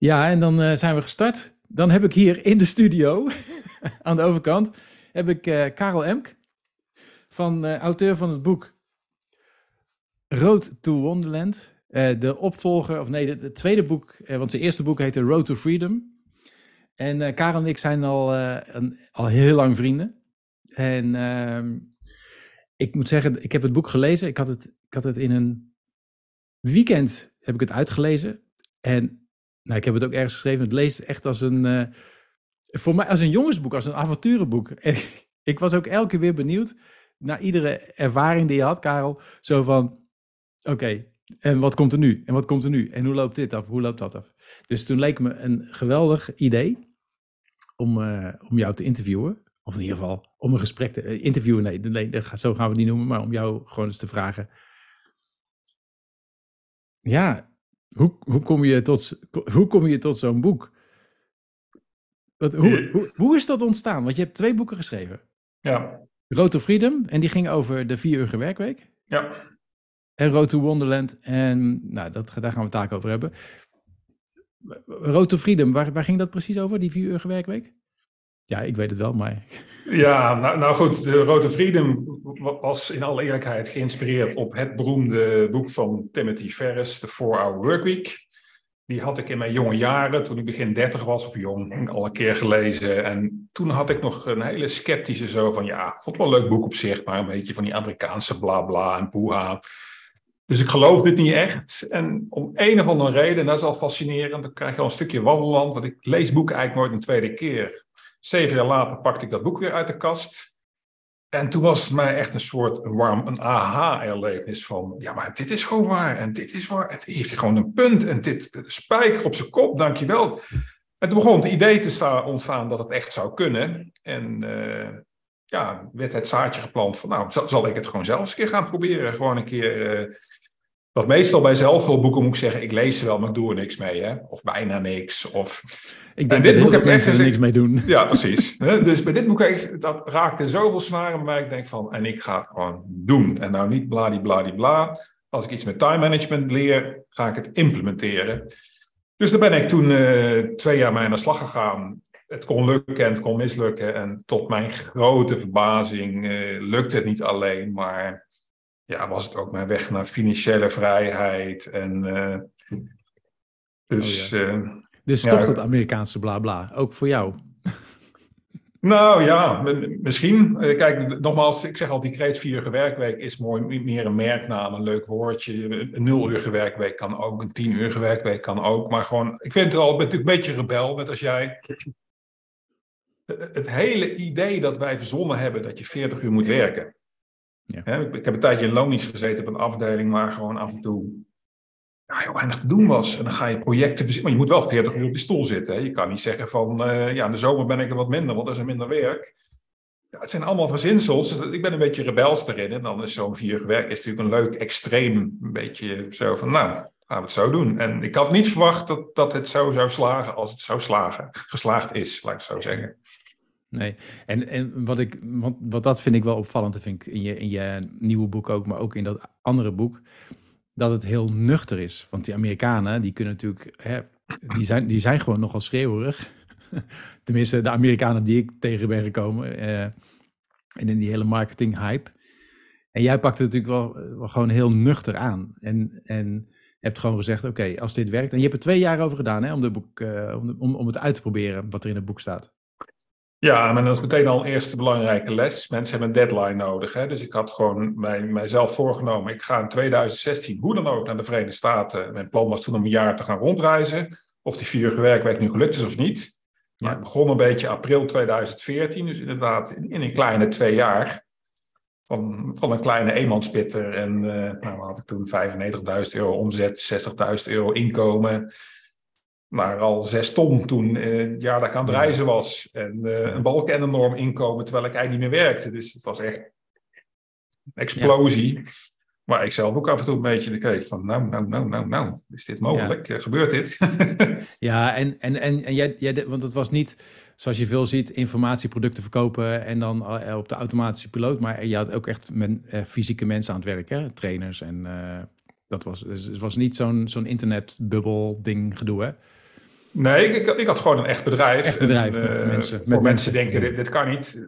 Ja, en dan uh, zijn we gestart. Dan heb ik hier in de studio, aan de overkant, heb ik uh, Karel Emk, van, uh, auteur van het boek Road to Wonderland. de opvolger, of nee, de tweede boek, want zijn eerste boek heette Road to Freedom. En Karel en ik zijn al, een, al heel lang vrienden. En ehm, ik moet zeggen, ik heb het boek gelezen. Ik had het, ik had het in een weekend heb ik het uitgelezen. En nou, ik heb het ook ergens geschreven. Het leest echt als een, uh, voor mij als een jongensboek, als een avonturenboek. En ik was ook elke keer weer benieuwd naar iedere ervaring die je had, Karel. Zo van, oké, en wat komt er nu? En wat komt er nu? En hoe loopt dit af? Hoe loopt dat af? Dus toen leek me een geweldig idee om, uh, om jou te interviewen. Of in ieder geval om een gesprek te uh, interviewen. Nee, nee, zo gaan we het niet noemen, maar om jou gewoon eens te vragen. Ja, hoe, hoe, kom je tot, hoe kom je tot zo'n boek? Wat, hoe, hoe, hoe, is dat ontstaan? Want je hebt twee boeken geschreven. Ja. Road to Freedom, en die ging over de vier uur werkweek. Ja. En Road to Wonderland, en nou, dat, daar gaan we het taak over hebben. Road to Freedom, waar, waar ging dat precies over, die vier uur werkweek? Ja, ik weet het wel, maar... Ja, nou, nou goed, de Rode Freedom was in alle eerlijkheid geïnspireerd op het beroemde boek van Timothy Ferris, The 4-Hour Workweek. Die had ik in mijn jonge jaren, toen ik begin 30 was of jong, al een keer gelezen. En toen had ik nog een hele sceptische zo van, ja, vond het wel een leuk boek op zich, maar een beetje van die Amerikaanse bla bla en poeha. Dus ik geloof dit niet echt. En om een of andere reden, en dat is al fascinerend, dan krijg je al een stukje wandelland, want ik lees boeken eigenlijk nooit een tweede keer. Zeven jaar later pakte ik dat boek weer uit de kast. En toen was het mij echt een soort warm, een aha-erlevenis van, ja, maar dit is gewoon waar en dit is waar. Het heeft gewoon een punt en dit spijker op zijn kop, dankjewel. En toen begon het idee te staan, ontstaan dat het echt zou kunnen. En uh, ja, werd het zaadje geplant van, nou, zal, ik het gewoon zelf eens een keer gaan proberen. Gewoon een keer, uh, wat meestal bij zelfhulpboeken moet ik zeggen, ik lees ze wel, maar ik doe er niks mee, hè. Of bijna niks, of... Ik denk dit boek heb ik er niks mee doen. Ja, precies. dus bij dit boek dat raakte zoveel snaren bij ik denk van, en ik ga het gewoon doen. En nou niet bladibladibla. Als ik iets met time management leer, ga ik het implementeren. Dus daar ben ik toen uh, twee jaar mee aan de slag gegaan. Het kon lukken en het kon mislukken. En tot mijn grote verbazing uh, lukte het niet alleen, maar ja, was het ook mijn weg naar financiële vrijheid. En uh, dus. Oh, ja. Dus toch dat Amerikaanse bla bla, ook voor jou. Nou ja, misschien. Eh, kijk, nogmaals, ik zeg al, die kreetvierige werkweek is mooi, meer een merknaam, een leuk woordje. Een nul-uurige werkweek kan ook, een tien-uurige werkweek kan ook. Maar gewoon, ik vind het al natuurlijk een beetje rebel, net als jij. Het hele idee dat wij verzonnen hebben dat je 40 uur moet werken. Ja. ik heb een tijdje in loondienst gezeten op een afdeling waar gewoon af en toe heel weinig te doen was. En dan ga je projecten verzinnen. Maar je moet wel 40 uur op die stoel zitten. Je kan niet zeggen van, uh, ja, in de zomer ben ik er wat minder, want er is er minder werk. Ja, het zijn allemaal verzinsels. Ik ben een beetje rebels erin. En dan is zo'n vier werk is natuurlijk een leuk extreem. Een beetje zo van, nou, gaan we het zo doen. En ik had niet verwacht dat, dat het zo zou slagen als het zo slagen, geslaagd is, laat ik zo zeggen. Nee, en, en wat, ik, want, wat dat vind ik wel opvallend, vind ik in je, in je nieuwe boek ook, maar ook in dat andere boek dat het heel nuchter is. Want die Amerikanen, die kunnen natuurlijk, hè, die, zijn, die zijn gewoon nogal schreeuwerig. Tenminste, de Amerikanen die ik tegen ben gekomen. Uh, en in die hele marketing hype. En jij pakt het natuurlijk wel, gewoon heel nuchter aan. En, en hebt gewoon gezegd, oké, als dit werkt. En je hebt er twee jaar over gedaan hè, om, de boek, uh, om, om het uit te proberen, wat er in het boek staat. Ja, maar dat is meteen al een eerste belangrijke les. Mensen hebben een deadline nodig. Hè? Dus ik had gewoon mij, mijzelf voorgenomen. Ik ga in 2016 hoe dan ook naar de Verenigde Staten. Mijn plan was toen om een jaar te gaan rondreizen. Of die vierige werkweek nu gelukt is of niet. Maar het begon een beetje april 2014. Dus inderdaad in, in een kleine twee jaar. Van, van een kleine eenmanspitter. En uh, nou, had ik toen 95.000 euro omzet, 60.000 euro inkomen maar al zes ton toen uh, het jaar dat ik aan het reizen was. En uh, een balk en enorm inkomen terwijl ik eigenlijk niet meer werkte. Dus het was echt een explosie. Ja. Maar ik zelf ook af en toe een beetje de kreeg van nou, nou, nou, nou, nou, is dit mogelijk? Ja. Gebeurt dit? ja, en, en, en, en jij, jij, want het was niet, zoals je veel ziet, informatieproducten verkopen en dan op de automatische piloot. Maar je had ook echt men, uh, fysieke mensen aan het werk, hè? trainers en... dat was, dus het was niet zo'n zo'n internetbubbel ding gedoe, hè? Nee, ik, ik, had gewoon een echt bedrijf. Echt bedrijf en, met uh, mensen. Voor met mensen denken, dit, dit, kan niet.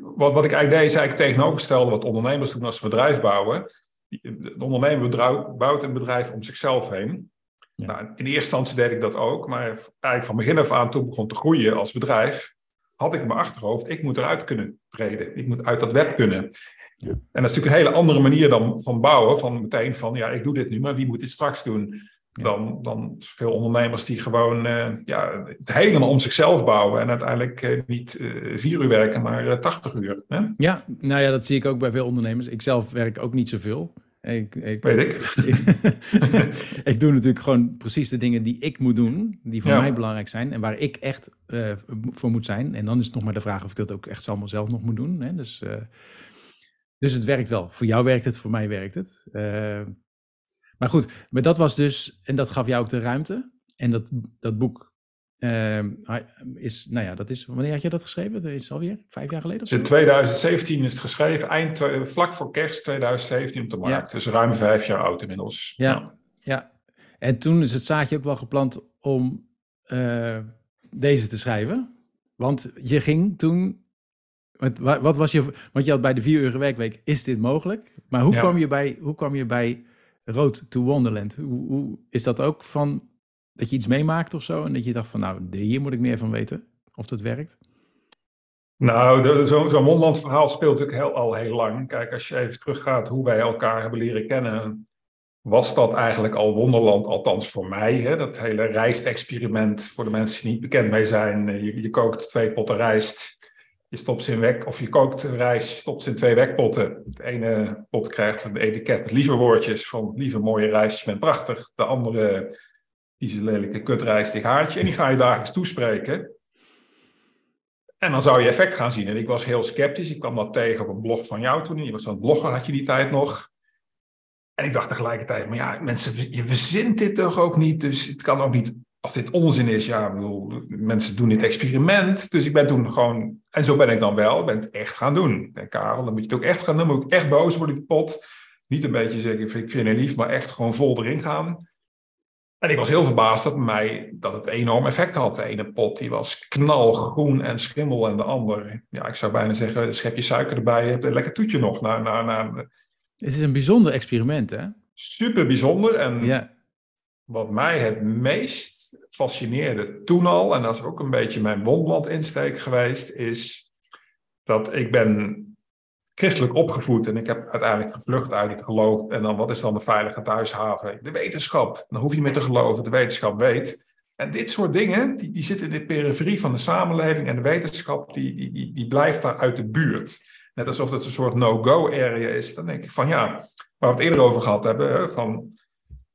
Wat, wat ik eigenlijk deed, is eigenlijk tegenovergestelde wat ondernemers doen als ze bedrijf bouwen. De ondernemer bouwt een bedrijf om zichzelf heen. Ja. Nou, in eerste instantie deed ik dat ook, maar eigenlijk van begin af aan, toen begon te groeien als bedrijf, had ik in mijn achterhoofd, ik moet eruit kunnen treden. Ik moet uit dat web kunnen. Ja. En dat is natuurlijk een hele andere manier dan van bouwen, van meteen van, ja, ik doe dit nu, maar wie moet dit straks doen? Dan, dan veel ondernemers die gewoon uh, ja, het hele om zichzelf bouwen en uiteindelijk uh, niet uh, vier uur werken, maar tachtig uur. Hè? Ja, nou ja, dat zie ik ook bij veel ondernemers. Ik zelf werk ook niet zoveel. Ik, ik, Weet ik. ik doe natuurlijk gewoon precies de dingen die ik moet doen, die voor ja. mij belangrijk zijn en waar ik echt voor moet zijn. En dan is het nog maar de vraag of ik dat ook echt allemaal zelf nog moet doen. Hè? Dus, dus het werkt wel. Voor jou werkt het, voor mij werkt het. Maar goed, maar dat was dus, en dat gaf jou ook de ruimte. En dat, dat boek uh, is, nou ja, dat is, wanneer had je dat geschreven? Dat is alweer vijf jaar geleden? In 2017 is het geschreven, eind, vlak voor kerst 2017 op de markt. Ja. Dus ruim vijf jaar oud inmiddels. Ja, ja, ja. En toen is het zaadje ook wel geplant om uh, deze te schrijven. Want je ging toen wat, wat, was je, want je had bij de vier uur werkweek, is dit mogelijk? Maar hoe, ja. kwam, je bij, hoe kwam je bij Road to Wonderland. Hoe, hoe, is dat ook van dat je iets meemaakt of zo en dat je dacht van nou, hier moet ik meer van weten of dat werkt? Nou, zo'n zo Wonderland verhaal speelt natuurlijk heel, al heel lang. Kijk, als je even teruggaat hoe wij elkaar hebben leren kennen, was dat eigenlijk al Wonderland, althans voor mij. Hè? Dat hele rijstexperiment, voor de mensen die niet bekend mee zijn. Je, je kookt twee potten rijst je stopt ze in of je kookt rijst, je stopt ze in twee wekpotten. De ene pot krijgt een etiket met lieve woordjes van lieve mooie rijst, je bent prachtig. De andere, die is een lelijke kutrijstig haartje. En die ga je dagelijks toespreken. En dan zou je effect gaan zien. En ik was heel sceptisch. Ik kwam dat tegen op een blog van jou toen. Je was zo'n blogger, had je die tijd nog. En ik dacht tegelijkertijd, maar ja, mensen, je verzint dit toch ook niet. Dus het kan ook niet als dit onzin is, ja, bedoel, mensen doen dit experiment. Dus ik ben toen gewoon, en zo ben ik dan wel, ben het echt gaan doen. En Karel, dan moet je het ook echt gaan doen. Dan moet ik echt boos worden, die pot. Niet een beetje zeggen, ik vind je lief, maar echt gewoon vol erin gaan. En ik was heel verbaasd dat, mij, dat het enorm effect had. De ene pot die was knalgroen en schimmel en de andere, ja, ik zou bijna zeggen, een schepje suiker erbij, je hebt een lekker toetje nog. Naar, naar, naar... Het is een bijzonder experiment, hè? Super bijzonder en ja wat mij het meest fascineerde toen al, en dat is ook een beetje mijn wondland-insteek geweest, is dat ik ben christelijk opgevoed en ik heb uiteindelijk gevlucht uit het geloof. En dan, wat is dan de veilige thuishaven? De wetenschap. Dan hoef je meer te geloven, de wetenschap weet. En dit soort dingen, die, die zitten in de periferie van de samenleving en de wetenschap, die, die, die, blijft daar uit de buurt. Net alsof het een soort no-go-area is. Dan denk ik van ja, waar we het eerder over gehad hebben, van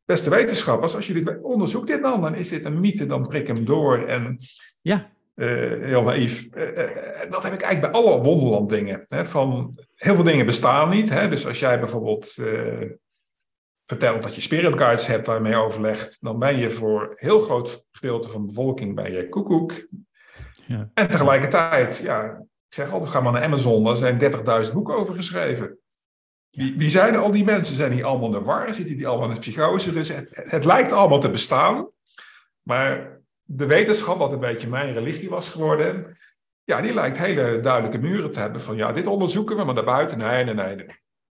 beste wetenschappers, als jullie onderzoek dit dan, dan is dit een mythe, dan prik hem door. En ja. Uh, heel naïef. Uh, uh, dat heb ik eigenlijk bij alle wonderland dingen. Hè, van, heel veel dingen bestaan niet. Hè, dus als jij bijvoorbeeld vertelt dat je spirit guides hebt, daarmee overlegt, dan ben je voor een heel groot gedeelte van de bevolking bij je koekoek. Ja. En tegelijkertijd, ja, ik zeg altijd, ga maar naar Amazon, daar zijn 30.000 boeken over geschreven. Wie, wie, zijn al die mensen? Zijn die allemaal de war? Zitten die allemaal in de psychose? Dus het, het, lijkt allemaal te bestaan. Maar de wetenschap, wat een beetje mijn religie was geworden, ja, die lijkt hele duidelijke muren te hebben van ja, dit onderzoeken we, maar daarbuiten, nee, nee, nee.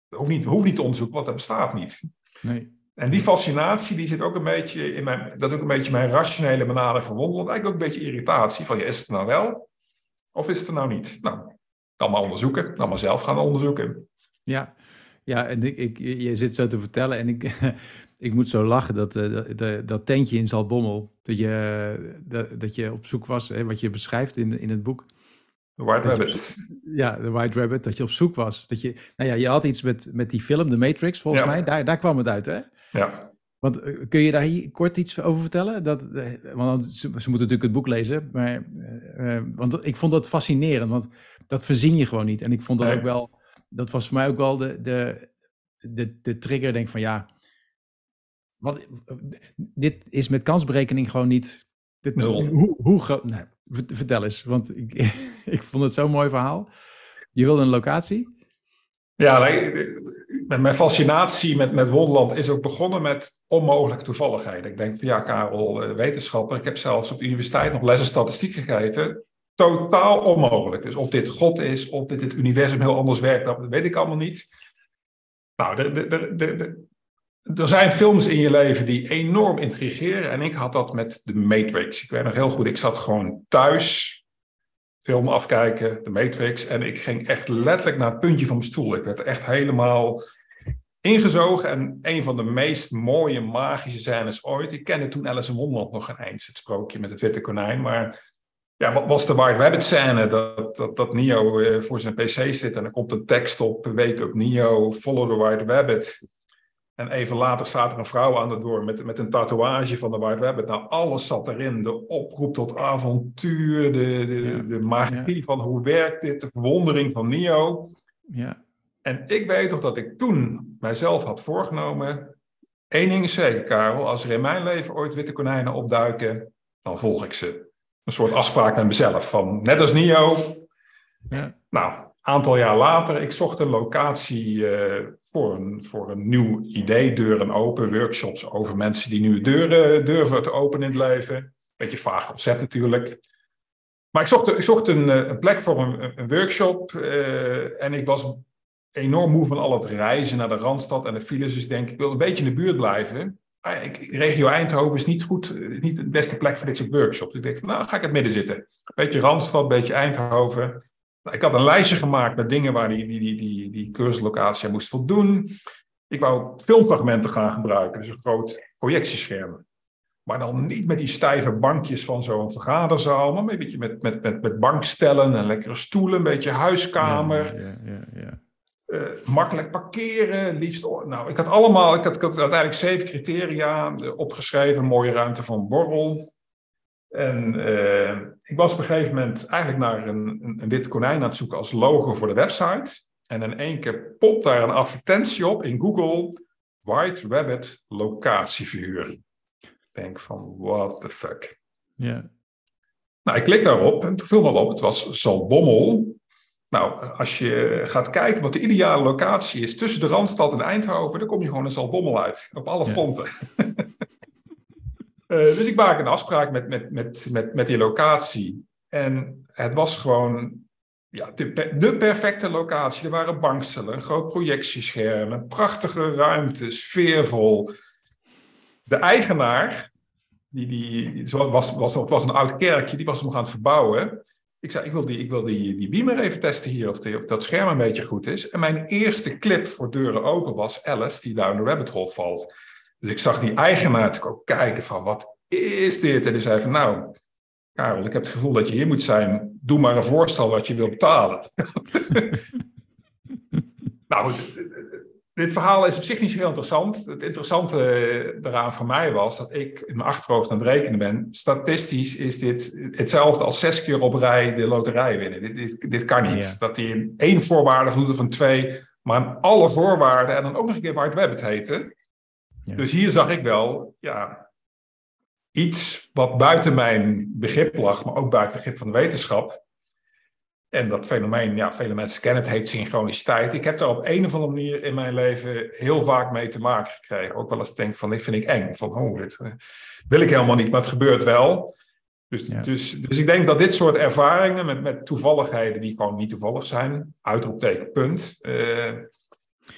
Dat hoeft niet, hoeft niet te onderzoeken, want dat bestaat niet. Nee. En die fascinatie, die zit ook een beetje in mijn, dat is ook een beetje mijn rationele benadering van wonderen. Eigenlijk ook een beetje irritatie van, ja, is het nou wel? Of is het er nou niet? Nou, dan maar onderzoeken, dan maar zelf gaan onderzoeken. Ja, ja, en ik, ik, je zit zo te vertellen en ik, ik moet zo lachen dat, uh, dat, dat tentje in Zalbommel, dat je, dat, dat je op zoek was, hè, wat je beschrijft in, in het boek. The White Rabbit. ja, The White Rabbit, dat je op zoek was. Dat je, nou ja, je had iets met, met die film, The Matrix, volgens mij. Daar, daar kwam het uit, hè? Ja. Want eh, kun je daar hier kort iets over vertellen? Dat, eh, want ze, ze moeten natuurlijk het boek lezen, maar uh, want ik vond dat fascinerend, want dat verzin je gewoon niet. En ik vond dat ook wel dat was voor mij ook wel de, de, de, de trigger. Denk van ja, wat, dit is met kansberekening gewoon niet. Dit, hoe, hoe groot. Nee, vertel eens, want ik, ik vond het zo'n mooi verhaal. Je wilde een locatie? Ja, mijn fascinatie met, met Wonderland is ook begonnen met onmogelijke toevalligheden. Ik denk van ja, Karel, eh, wetenschapper. Ik heb zelfs op de universiteit nog lessen statistiek gegeven. Totaal onmogelijk. Dus of dit God is, of dit het universum heel anders werkt, dat weet ik allemaal niet. Nou, de, er zijn films in je leven die enorm intrigeren. En ik had dat met The Matrix. Ik weet nog heel goed, ik zat gewoon thuis, film afkijken, The Matrix. En ik ging echt letterlijk naar het puntje van mijn stoel. Ik werd echt helemaal ingezogen. En een van de meest mooie magische scènes ooit. Ik kende toen Alice in Wonderland nog eens, het sprookje met het witte konijn. Maar ja, wat was de White Rabbit scène? Dat, dat, dat Neo eh, voor zijn pc zit en er komt een tekst op, wake up Neo, follow the White Rabbit. En even later staat er een vrouw aan de door met, met een tatoeage van de White Rabbit. Nou, alles zat erin. De oproep tot avontuur, de, de, de magie van hoe werkt dit, de verwondering van Neo. Ja. En ik weet toch dat ik toen mijzelf had voorgenomen. Eén ding is zeker, Karel. Als er in mijn leven ooit witte konijnen opduiken, dan volg ik ze. Een soort afspraak met mezelf. Van net als Neo. Ja. Nou, aantal jaar later, ik zocht een locatie uh, voor, een, voor een nieuw idee, deuren open, workshops over mensen die nu deuren durven te openen in het leven. Beetje vaag concept natuurlijk. Maar ik zocht, ik zocht een, eh, een plek voor een, een workshop uh, en ik was enorm moe van al het reizen naar de Randstad en de files. Dus ik denk, ik wil een beetje in de buurt blijven. Regio Eindhoven is niet goed, niet de beste plek voor dit soort workshops. Dus ik denk, nou ga ik het midden zitten. Beetje Randstad, beetje Eindhoven. Nou, ik had een lijstje gemaakt met dingen waar die, die, die, die, die cursuslocatie moest voldoen. Ik wou filmfragmenten gaan gebruiken, dus een groot projectiescherm. Maar dan niet met die stijve bankjes van zo'n vergaderzaal, maar een beetje met, met, met, met bankstellen en lekkere stoelen, een beetje huiskamer. Ja, ja, ja, uh, makkelijk parkeren, liefst. Nou, ik had allemaal, ik had, ik had uiteindelijk zeven criteria opgeschreven. Mooie ruimte voor borrel, en uh, ik was op een gegeven moment eigenlijk naar een, een, een wit konijn aan het zoeken als logo voor de website. En in één keer popt daar een advertentie op in Google. White Rabbit locatieverhuur. Ik denk van, what the fuck. Ja. Nou, ik klik daarop en toen viel me op, het was Zalbommel. Nou, als je gaat kijken wat de ideale locatie is tussen de Randstad en Eindhoven, dan kom je gewoon in Zalbommel uit. Op alle fronten. Uh, dus ik maak een afspraak met, met, met, met, met die locatie. En het was gewoon ja, de, de perfecte locatie. Er waren bankstellen, een groot projectiescherm, een prachtige ruimte, sfeervol. De eigenaar, die, die, was, was, het was een oud kerkje, die was hem gaan het verbouwen. Ik zei, ik wil die, ik wil die, die beamer even testen hier, of, of dat scherm een beetje goed is. En mijn eerste clip voor deuren open was Alice, die down the rabbit hole valt. Dus ik zag die eigenaar ook kijken van wat is dit? En die zei van nou, Karel, ik heb het gevoel dat je hier moet zijn. Doe maar een voorstel wat je wil betalen. nou, dit verhaal is op zich niet zo heel interessant. Het interessante eraan voor mij was dat ik in mijn achterhoofd aan het rekenen ben. Statistisch is dit hetzelfde als zes keer op rij de loterij winnen. Dit, dit, dit kan niet. Dat hij één voorwaarde voldoet van twee, maar alle voorwaarden en dan ook nog een keer waar het web het heette. Dus hier zag ik wel, ja, iets wat buiten mijn begrip lag, maar ook buiten het begrip van de wetenschap. En dat fenomeen, ja, vele mensen kennen het, heet synchroniciteit. Ik heb daar op een of andere manier in mijn leven heel vaak mee te maken gekregen. Ook wel eens denk van, dit vind ik eng. Van, oh, dit eh, wil ik helemaal niet, maar het gebeurt wel. Dus, dus, dus ik denk dat dit soort ervaringen met, met toevalligheden die gewoon niet toevallig zijn, uitroepteken, punt. Uh,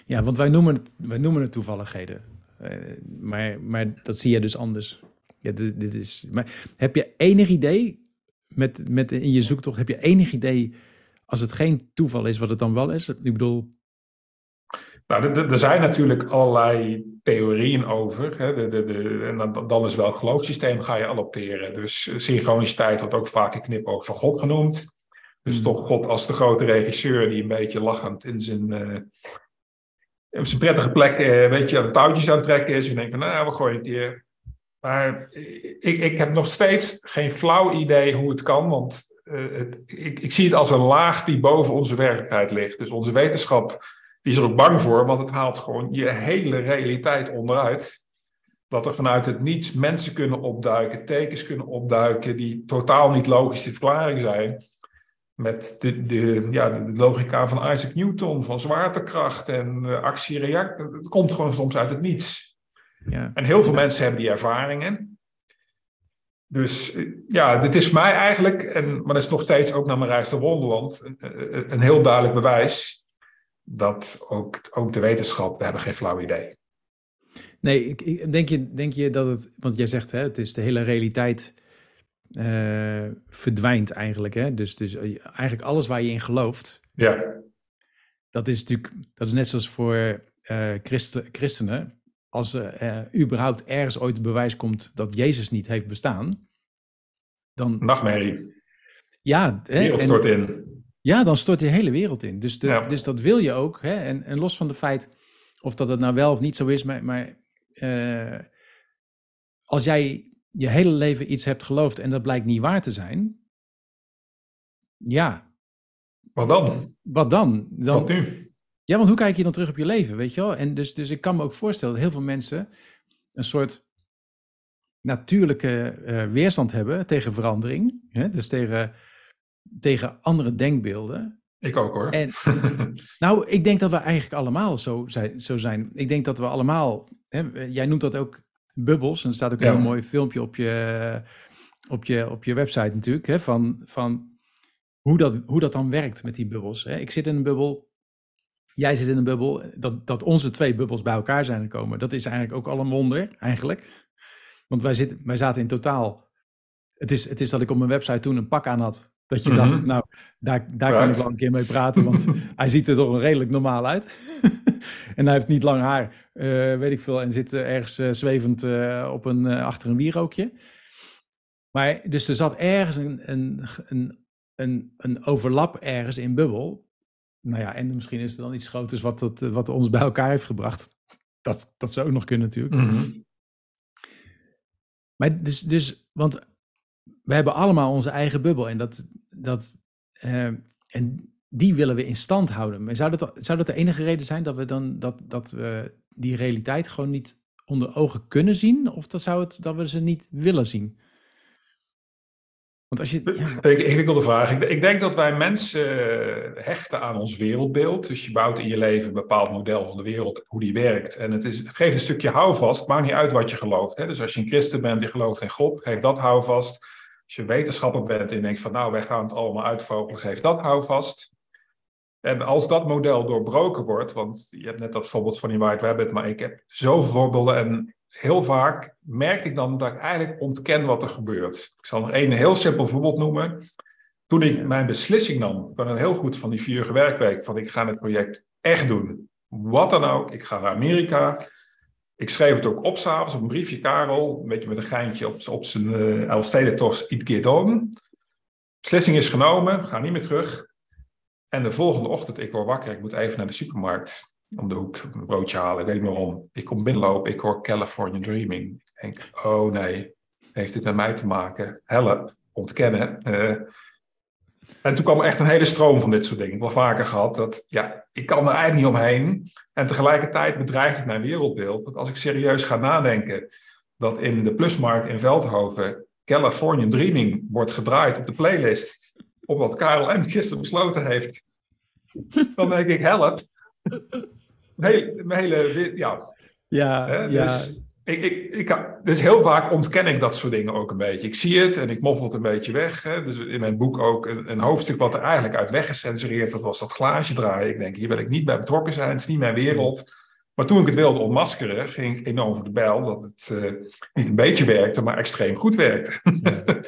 ja, want wij noemen het, wij noemen het toevalligheden. Eh, maar, maar dat zie je dus anders. Ja, dit, dit, is, maar heb je enig idee, met, met in je zoektocht, heb je enig idee als het geen toeval is, wat het dan wel is? Ik bedoel... Nou, er zijn natuurlijk allerlei theorieën over. Hè? De, de, de, en dan, dan is wel geloofssysteem ga je adopteren. Dus synchroniciteit wordt ook vaak een knipoog van God genoemd. Dus hmm. toch God als de grote regisseur die een beetje lachend in zijn, uh, op zijn prettige plek uh, weet je, aan de touwtjes aan het trekken is. En denkt van, nou, we gooien het hier. Maar ik, ik heb nog steeds geen flauw idee hoe het kan, want uh, het, ik, ik zie het als een laag die boven onze werkelijkheid ligt. Dus onze wetenschap die is er ook bang voor, want het haalt gewoon je hele realiteit onderuit. Dat er vanuit het niets mensen kunnen opduiken, tekens kunnen opduiken die totaal niet logisch te verklaren zijn. met de, de, ja, de logica van Isaac Newton, van zwaartekracht en uh, actie-reactie. Het komt gewoon soms uit het niets. Ja. En heel veel mensen hebben die ervaringen. Dus eh, ja, dit is mij eigenlijk, en, maar dat is nog steeds ook naar mijn reis naar Wonderland, een, een heel duidelijk bewijs dat ook, ook de wetenschap, we hebben geen flauw idee. Nee, ik, denk, je, denk je dat het, want jij zegt hè, het is de hele realiteit uh, verdwijnt eigenlijk. Hè? Dus, dus eh, eigenlijk alles waar je in gelooft. Ja. Dat is natuurlijk, dat is net zoals voor uh, christen, christenen. Als er uh, überhaupt ergens ooit het bewijs komt dat Jezus niet heeft bestaan. Dan, Nachtmerrie. Ja. De wereld stort in. Ja, dan stort die hele wereld in. Dus, de, dus dat wil je ook. Hè? En, en los van de feit of dat het nou wel of niet zo is, maar, maar als jij je hele leven iets hebt geloofd en dat blijkt niet waar te zijn, ja. Wat dan? Wat dan? dan Wat nu? Ja, want hoe kijk je dan terug op je leven, weet je wel? En dus, dus ik kan me ook voorstellen dat heel veel mensen een soort natuurlijke uh, weerstand hebben tegen verandering. Hè? Dus tegen, tegen andere denkbeelden. Ik ook hoor. En, nou, ik denk dat we eigenlijk allemaal zo zijn. Zo zijn. Ik denk dat we allemaal, hè, jij noemt dat ook bubbels. En er staat ook een heel mooi filmpje op je, op je, op je website natuurlijk, hè, van, van hoe, dat, hoe dat dan werkt met die bubbels. Hè. Ik zit in een bubbel, jij zit in een bubbel. Dat, dat onze twee bubbels bij elkaar zijn gekomen, dat is eigenlijk ook al een wonder, eigenlijk. Want wij, zitten, wij zaten in totaal... Het is, het is dat ik op mijn website toen een pak aan had. Dat je dacht, mhm. nou, daar, daar kan ik wel een keer mee praten, want hij ziet er toch redelijk normaal uit. en hij heeft niet lang haar, uh, weet ik veel, en zit ergens uh, zwevend uh, op een, achter een wierookje. Maar dus er zat ergens een, een, een, een, een overlap ergens in bubbel. Nou ja, en misschien is er dan iets groters wat, dat, wat ons bij elkaar heeft gebracht. Dat, dat zou ook nog kunnen natuurlijk. Mm Maar dus, dus, want we hebben allemaal onze eigen bubbel en dat, dat, uh, en die willen we in stand houden. Maar zou dat, zou dat de enige reden zijn dat we dan dat, dat we die realiteit gewoon niet onder ogen kunnen zien? Of dat zou het dat we ze niet willen zien? Want als je, ja. ik, ik wil de vraag. Ik, ik, denk dat wij mensen eh, hechten aan ons wereldbeeld. Dus je bouwt in je leven een bepaald model van de wereld, hoe die werkt. En het, is, het geeft een stukje houvast. Maakt niet uit wat je gelooft. Hè? Dus als je een christen bent, je gelooft in God, geeft dat houvast. Als je wetenschapper bent en denkt van nou, wij gaan het allemaal uitvogelen, geef dat houvast. En als dat model doorbroken wordt, want je hebt net dat voorbeeld van die White Rabbit, maar ik heb zoveel voorbeelden en heel vaak merk ik dan dat ik eigenlijk ontken wat er gebeurt. Ik zal nog één heel simpel voorbeeld noemen. Toen ik mijn beslissing nam, ik het heel goed van die vier werkweek, van ik ga het project echt doen. Wat dan ook, ik ga naar Amerika. Ik schreef het ook op s'avonds op een briefje, Karel, een beetje met een geintje op, op zijn uh, Elfstedentocht, It Get On. Beslissing is genomen, ga niet meer terug. En de volgende ochtend, ik word wakker, ik moet even naar de supermarkt om de hoek een broodje halen. Ik weet niet waarom. Ik kom binnenlopen, ik hoor California Dreaming. Ik denk, oh nee, heeft dit met mij te maken? Help, ontkennen. Uh, en toen kwam er echt een hele stroom van dit soort dingen. Ik heb wel vaker gehad dat, ja, ik kan er eigenlijk niet omheen. En tegelijkertijd bedreigt het mijn wereldbeeld. Want als ik serieus ga nadenken dat in de Plusmarkt in Veldhoven California Dreaming wordt gedraaid op de playlist op wat Karel M. gisteren besloten heeft, dan denk ik, help. Mijn hele, ja. Ja, ja. Dus, ik, ik, ik, dus heel vaak ontken ik dat soort dingen ook een beetje. Ik zie het en ik moffel het een beetje weg. Hè. Dus in mijn boek ook een, een, hoofdstuk wat er eigenlijk uit weggecensureerd dat was dat glaasje draaien. Ik denk, hier wil ik niet bij betrokken zijn, het is niet mijn wereld. Maar toen ik het wilde ontmaskeren, ging ik enorm voor de bijl dat het uh, niet een beetje werkte, maar extreem goed werkte.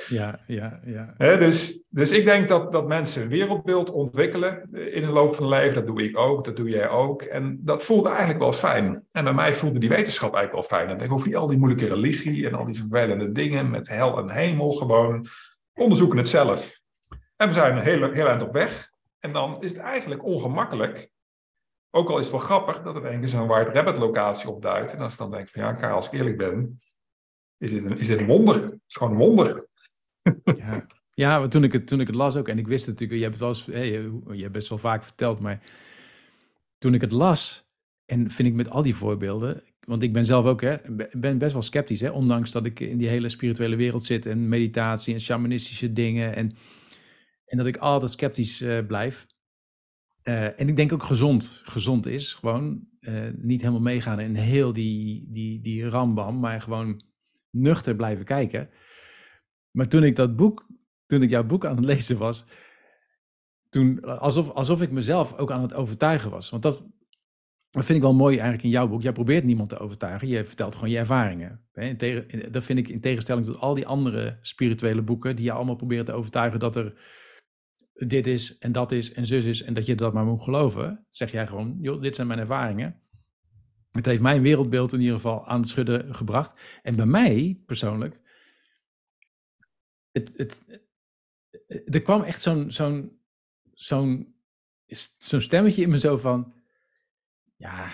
ja, ja, ja. ja. dus, dus ik denk dat, dat mensen een wereldbeeld ontwikkelen in de loop van hun leven. Dat doe ik ook, dat doe jij ook. En dat voelde eigenlijk wel fijn. En bij mij voelde die wetenschap eigenlijk wel fijn. En ik hoef niet al die moeilijke religie en al die vervelende dingen met hel en hemel gewoon. Onderzoeken het zelf. En we zijn een heel, heel eind op weg. En dan is het eigenlijk ongemakkelijk ook al is het wel grappig dat er een keer zo'n White Rabbit locatie opduikt. En als ik dan denk van ja, Karel, als ik eerlijk ben, is dit een, is dit een wonder. Het is gewoon een wonder. Ja, ja toen, ik het, toen ik het las ook, en ik wist natuurlijk, je hebt het wel eens, hey, je hebt best wel vaak verteld, maar toen ik het las, en vind ik met al die voorbeelden, want ik ben zelf ook, hè, ben best wel sceptisch, hè, ondanks dat ik in die hele spirituele wereld zit en meditatie en shamanistische dingen en En dat ik altijd sceptisch uh, blijf. Uh, en ik denk ook gezond, gezond is. Gewoon uh, niet helemaal meegaan in heel die, die, die rambam, maar gewoon nuchter blijven kijken. Maar toen ik dat boek, toen ik jouw boek aan het lezen was, toen alsof, alsof ik mezelf ook aan het overtuigen was. Want dat, dat vind ik wel mooi eigenlijk in jouw boek. Jij probeert niemand te overtuigen. Je vertelt gewoon je ervaringen. Dat vind ik in tegenstelling tot al die andere spirituele boeken, die je allemaal proberen te overtuigen dat er dit is en dat is en zus is en dat je dat maar moet geloven. Zeg jij gewoon, joh, dit zijn mijn ervaringen. Het heeft mijn wereldbeeld in ieder geval aan het schudden gebracht. En bij mij persoonlijk, het, het, er kwam echt zo'n zo'n zo'n zo'n stemmetje in me zo van, ja,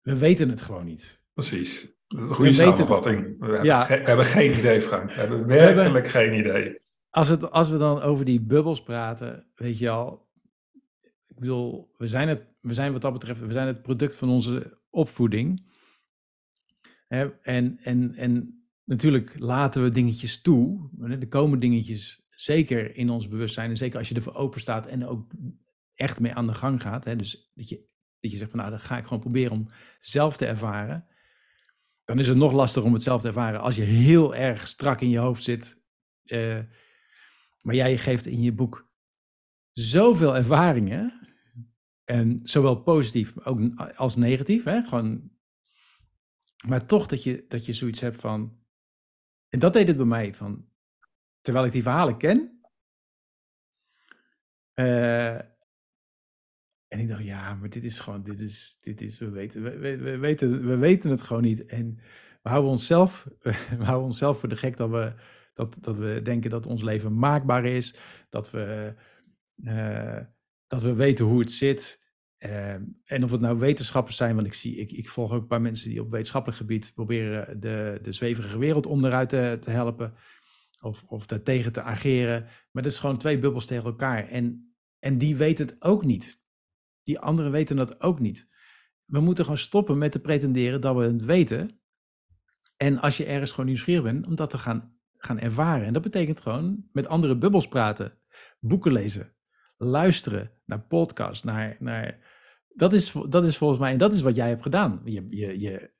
we weten het gewoon niet. Precies. Dat is een goede samenvatting. We hebben, we hebben geen idee, Frank. We hebben werkelijk geen idee. Als, het, als we dan over die bubbels praten, weet je al, ik bedoel, we zijn, het, we zijn wat dat betreft, we zijn het product van onze opvoeding. en, en, en natuurlijk laten we dingetjes toe. Er komen dingetjes zeker in ons bewustzijn. En zeker als je ervoor open staat en ook echt mee aan de gang gaat. Hè, dus dat je, dat je zegt van nou, dan ga ik gewoon proberen om zelf te ervaren. Dan is het nog lastiger om het zelf te ervaren als je heel erg strak in je hoofd zit. Uh, maar jij geeft in je boek zoveel ervaringen. En zowel positief ook als negatief. Hè? Gewoon, maar toch dat je, dat je zoiets hebt van. En dat deed het bij mij. Van, terwijl ik die verhalen ken. Uh, en ik dacht, ja, maar dit is gewoon, dit is, dit is, we weten, we, we, we, weten, we weten het gewoon niet. En we houden onszelf, we houden onszelf voor de gek dat we, dat, dat we denken dat ons leven maakbaar is. Dat we, uh, dat we weten hoe het zit. Uh, en of het nou wetenschappers zijn, want ik zie, ik, ik volg ook een paar mensen die op wetenschappelijk gebied proberen de, de zweverige wereld onderuit te, te helpen. Of, of daartegen te ageren. Maar dat is gewoon twee bubbels tegen elkaar. En, en die weten het ook niet. Die anderen weten dat ook niet. We moeten gewoon stoppen met te pretenderen dat we het weten. En als je ergens gewoon nieuwsgierig bent, om dat te gaan gaan ervaren. En dat betekent gewoon met andere bubbels praten, boeken lezen, luisteren naar podcasts, naar, naar dat, is, dat is volgens mij, en dat is wat jij hebt gedaan. Je, je, je,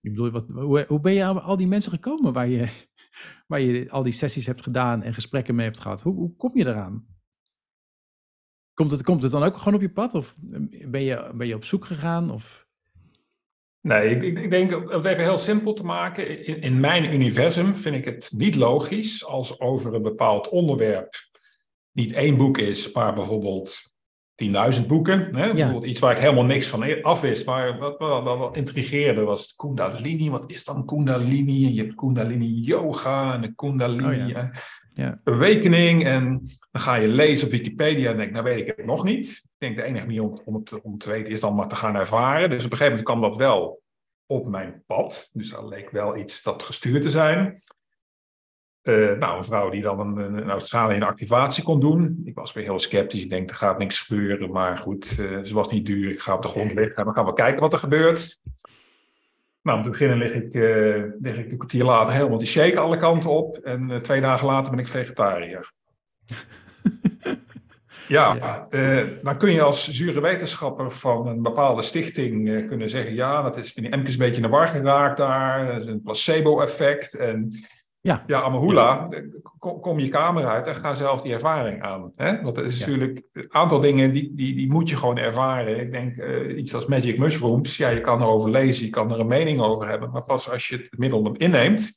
ik bedoel, wat, hoe, hoe ben je aan al die mensen gekomen waar je, waar je al die sessies hebt gedaan en gesprekken mee hebt gehad? Hoe, hoe kom je eraan? Komt het, komt het dan ook gewoon op je pad? Of ben je, ben je op zoek gegaan? Of... Nee, ik, ik, denk, om het even heel simpel te maken, in, in, mijn universum vind ik het niet logisch als over een bepaald onderwerp niet één boek is, maar bijvoorbeeld 10.000 boeken. Hè? Bijvoorbeeld iets waar ik helemaal niks van afwist, maar wat wel intrigeerde was Kundalini. Wat is dan Kundalini? En je hebt Kundalini Yoga en de Kundalini oh, ja. Awakening. En dan ga je lezen op Wikipedia en denk nou weet ik het nog niet. Ik denk de enige manier om, het, om te weten is dan maar te gaan ervaren. Dus op een gegeven moment kwam dat wel op mijn pad. Dus dat leek wel iets dat gestuurd te zijn. Uh, nou, een vrouw die dan een, een Australië een activatie kon doen. Ik was weer heel sceptisch. Ik denk, er gaat niks gebeuren. Maar goed, uh, ze was niet duur. Ik ga op de grond liggen. We gaan wel kijken wat er gebeurt. Nou, om te beginnen lig ik, uh, lig ik een kwartier later helemaal die shake alle kanten op. En twee dagen later ben ik vegetariër. ja, ja. dan kun je als zure wetenschapper van een bepaalde stichting kunnen zeggen... ja, dat is, ben een beetje in de war geraakt daar. Dat is een placebo-effect. En ja, ja Amahula, kom, kom, je kamer uit en ga zelf die ervaring aan. Hè? Want er is natuurlijk een aantal dingen die, die, die moet je gewoon ervaren. Ik denk uh, iets als Magic Mushrooms, ja, je kan erover lezen, je kan er een mening over hebben, maar pas als je het middel inneemt.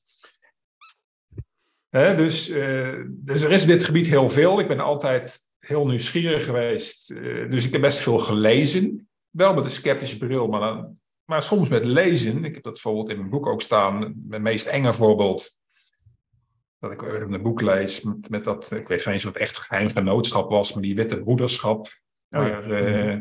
Hè? Dus, uh, dus er is dit gebied heel veel. Ik ben altijd heel nieuwsgierig geweest, uh, dus ik heb best veel gelezen. Wel met een sceptische bril, maar, dan, maar soms met lezen. Ik heb dat bijvoorbeeld in mijn boek ook staan. Mijn meest enge voorbeeld dat ik een boek lees met, met, dat, ik weet geen eens wat echt geheim genootschap was, maar die witte broederschap. Oh, uh,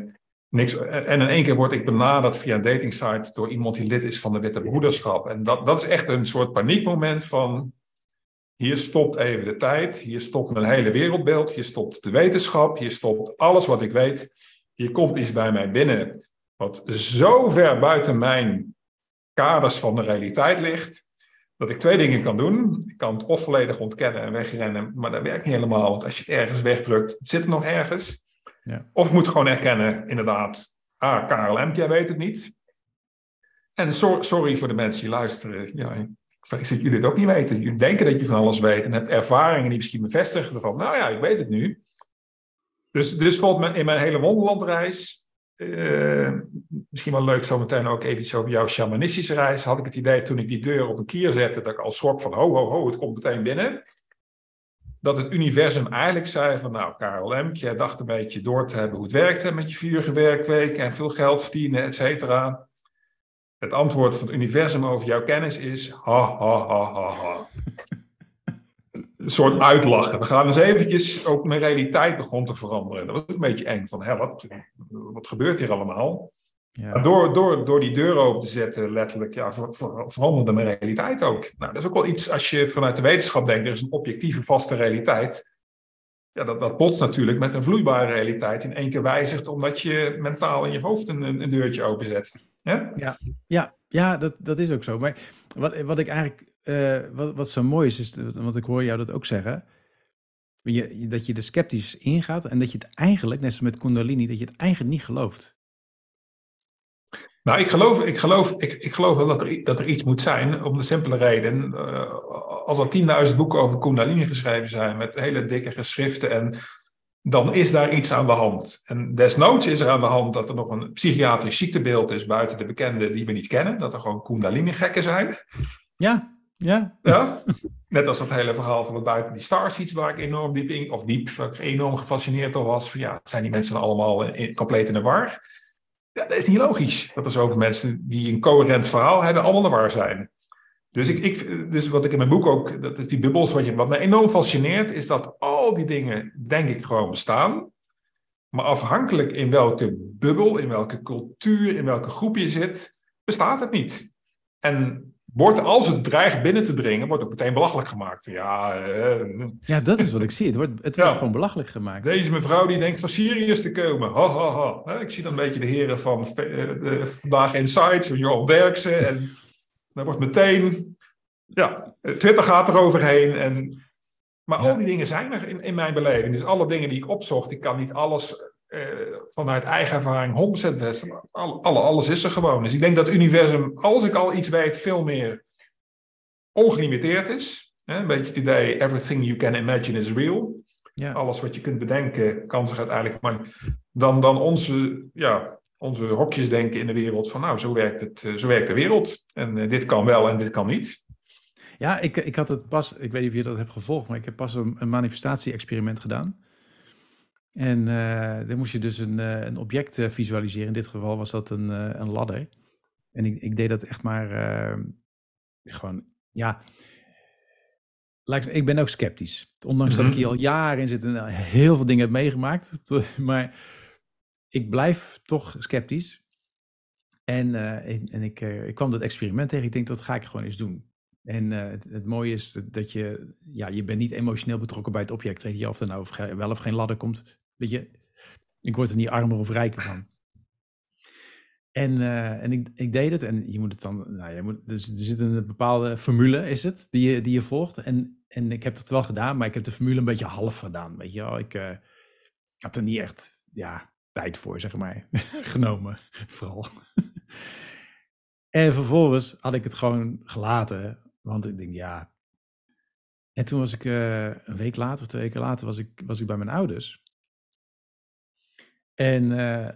niks, en in één keer word ik benaderd via een datingsite door iemand die lid is van de witte broederschap. En dat, dat is echt een soort paniekmoment van, hier stopt even de tijd, hier stopt mijn hele wereldbeeld, hier stopt de wetenschap, hier stopt alles wat ik weet. Hier komt iets bij mij binnen wat zo ver buiten mijn kaders van de realiteit ligt dat ik twee dingen kan doen. Ik kan het of volledig ontkennen en wegrennen, maar dat werkt niet helemaal. Want als je het ergens wegdrukt, zit het nog ergens. Ja. Of ik moet gewoon erkennen, inderdaad, ah, KLM, jij weet het niet. En sorry voor de mensen die luisteren. Ja, ik vrees dat jullie het ook niet weten. Jullie denken dat je van alles weet en hebt ervaringen die misschien bevestigen van, nou ja, ik weet het nu. Dus, dus volgens in mijn hele wonderlandreis uh, misschien wel leuk zometeen ook even iets over jouw shamanistische reis. Had ik het idee toen ik die deur op een kier zette, dat ik al schrok van ho, ho, ho, het komt meteen binnen. Dat het universum eigenlijk zei van nou, Karel M, jij dacht een beetje door te hebben hoe het werkte met je vurige werkweek en veel geld verdienen, et cetera. Het antwoord van het universum over jouw kennis is ha, ha, ha, ha, ha een soort uitlachen. We gaan eens eventjes, ook mijn realiteit begon te veranderen. Dat was een beetje eng van, wat, wat gebeurt hier allemaal? Ja. Door, door, door die deur open te zetten, letterlijk, ja, ver, ver, veranderde mijn realiteit ook. Nou, dat is ook wel iets, als je vanuit de wetenschap denkt, er is een objectieve, vaste realiteit. Ja, dat, dat botst natuurlijk met een vloeibare realiteit in één keer wijzigt, omdat je mentaal in je hoofd een, een deurtje openzet. Ja, ja, ja, ja dat, dat is ook zo. Maar wat, wat ik eigenlijk uh, wat, wat zo mooi is, is, want ik hoor jou dat ook zeggen, je, dat je er sceptisch ingaat en dat je het eigenlijk, net zoals met Kundalini, dat je het eigenlijk niet gelooft. Nou, ik geloof, ik geloof, ik, ik geloof wel dat er, dat er iets moet zijn, om de simpele reden. Uh, als er 10.000 boeken over Kundalini geschreven zijn, met hele dikke geschriften, en dan is daar iets aan de hand. En desnoods is er aan de hand dat er nog een psychiatrisch ziektebeeld is buiten de bekende die we niet kennen, dat er gewoon Kundalini-gekken zijn. Ja, ja. ja. Net als dat hele verhaal van het buiten die starseeds, waar ik enorm diep in, of diep, waar ik enorm gefascineerd door was. Van ja, zijn die mensen allemaal in, compleet in de war? Ja, dat is niet logisch. Dat er zoveel mensen die een coherent verhaal hebben, allemaal in de war zijn. Dus, ik, ik, dus wat ik in mijn boek ook, dat is die bubbels, wat, je, wat me enorm fascineert, is dat al die dingen, denk ik, gewoon bestaan. Maar afhankelijk in welke bubbel, in welke cultuur, in welke groep je zit, bestaat het niet. En wordt, als het dreigt binnen te dringen, wordt ook meteen belachelijk gemaakt. Ja, uh, ja, dat is wat ik zie. Het wordt, het wordt gewoon belachelijk gemaakt. Deze mevrouw die denkt van Sirius te komen. Ha, ha, ha. Ik zie dan een beetje de heren van uh, Vandaag Insights, Johan Derksen. En dan wordt meteen... Ja, Twitter gaat er overheen. En, maar al die dingen zijn er in, in mijn beleving. Dus alle dingen die ik opzocht, ik kan niet alles vanuit eigen ervaring 100% best. Alle, alles is er gewoon. Dus ik denk dat het universum, als ik al iets weet, veel meer ongelimiteerd is. Hè? Een beetje het idee, everything you can imagine is real. Ja. Alles wat je kunt bedenken kan zich uiteindelijk maar dan, dan onze, ja, onze hokjes denken in de wereld van nou, zo werkt, het, eh, zo werkt de wereld. En uh, dit kan wel en dit kan niet. Ja, ik, ik had het pas, ik weet niet of je dat hebt gevolgd, maar ik heb pas een, een manifestatie-experiment gedaan. En uh, dan moest je dus een, uh, een object uh, visualiseren. In dit geval was dat een, een ladder. En ik, ik, deed dat echt maar gewoon, ja. Ik ben ook sceptisch. Ondanks dat ik hier mhm. al jaren in zit en heel veel dingen heb meegemaakt. Maar ik blijf toch sceptisch. En, en, en ik, ik kwam dat experiment tegen. Ik denk, dat ga ik gewoon eens doen. En het, het, mooie is dat, dat, je, ja, je bent niet emotioneel betrokken bij het object. Weet je, of er nou of wel of geen ladder komt. Weet je, ik word er niet armer of rijker van. En, uh, en ik, ik deed het en je moet het dan, nou, je moet, dus er zit een bepaalde formule, is het, die je, die je volgt. En, en ik heb het wel gedaan, maar ik heb de formule een beetje half gedaan. Weet je ik uh, had er niet echt, ja, tijd voor, zeg maar, genomen, vooral. en vervolgens had ik het gewoon gelaten, want ik denk, ja. En toen was ik uh, een week later of twee weken later, was ik, was ik bij mijn ouders. En uh,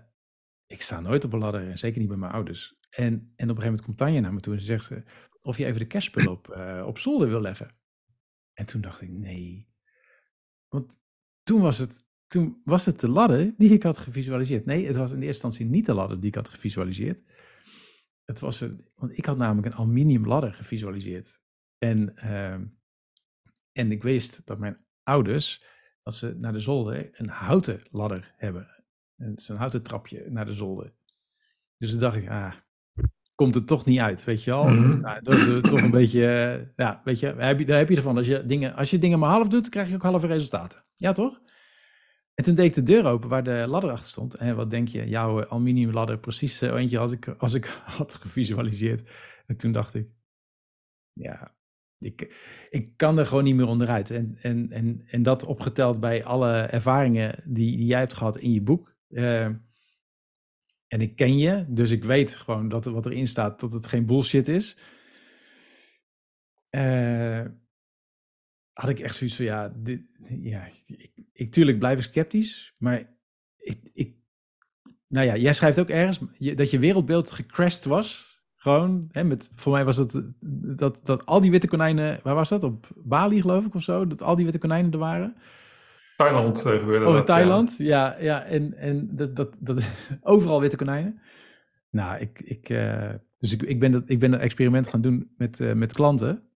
ik sta nooit op een ladder, en zeker niet bij mijn ouders. En, en op een gegeven moment komt Tanja naar me toe en ze zegt ze, of je even de kerstspullen op, uh, op zolder wil leggen. En toen dacht ik, nee. Want toen was het, toen was het de ladder die ik had gevisualiseerd. Nee, het was in eerste instantie niet de ladder die ik had gevisualiseerd. Het was een, want ik had namelijk een aluminium ladder gevisualiseerd. En, uh, en ik wist dat mijn ouders, als ze naar de zolder een houten ladder hebben Zo'n houten trapje naar de zolder. Dus toen dacht ik, ah, komt het toch niet uit, weet je wel. Mm nou, dat is toch een beetje, uh, ja, weet je, daar heb je, daar heb je ervan. Als je, dingen, als je dingen maar half doet, krijg je ook halve resultaten. Ja, toch? En toen deed ik de deur open waar de ladder achter stond. En wat denk je, jouw aluminium ladder, precies uh, eentje als ik, als ik had gevisualiseerd. En toen dacht ik, ja, Ik, ik kan er gewoon niet meer onderuit. En, en, en, en dat opgeteld bij alle ervaringen die, die jij hebt gehad in je boek. Uh, en ik ken je, dus ik weet gewoon dat wat erin staat, dat het geen bullshit is. Uh, had ik echt zoiets van, ja, dit, ja ik, ik, tuurlijk blijf sceptisch, maar ik, ik, nou ja, jij schrijft ook ergens dat je wereldbeeld gecrashed was. Gewoon, hè, met, voor mij was het dat, dat al die witte konijnen, waar was dat? Op Bali geloof ik of zo, dat al die witte konijnen er waren. Thailand gebeurde Over Thailand, ja, ja, ja en, en dat, dat, dat, overal witte konijnen. Nou, ik, ik, uh, dus ik, ik, ben dat, ik ben een experiment gaan doen met, uh, met klanten.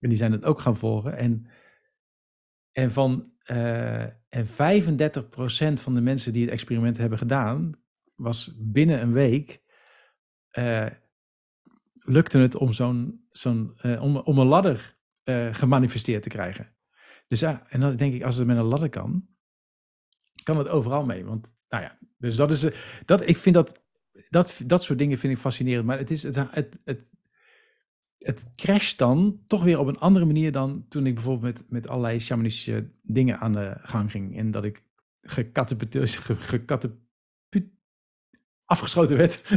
En die zijn het ook gaan volgen. En, en van en 35% van de mensen die het experiment hebben gedaan, was binnen een week lukte het om zo'n zo'n om, om een ladder gemanifesteerd te krijgen. Dus ja, en dan denk ik, als het met een ladder kan, kan het overal mee. Want, nou ja, dus dat is, dat, ik vind dat, dat, dat soort dingen vind ik fascinerend. Maar het is, het, het, het, het crasht dan toch weer op een andere manier dan toen ik bijvoorbeeld met, met allerlei shamanistische dingen aan de gang ging. En dat ik gecatapulteerd, afgeschoten werd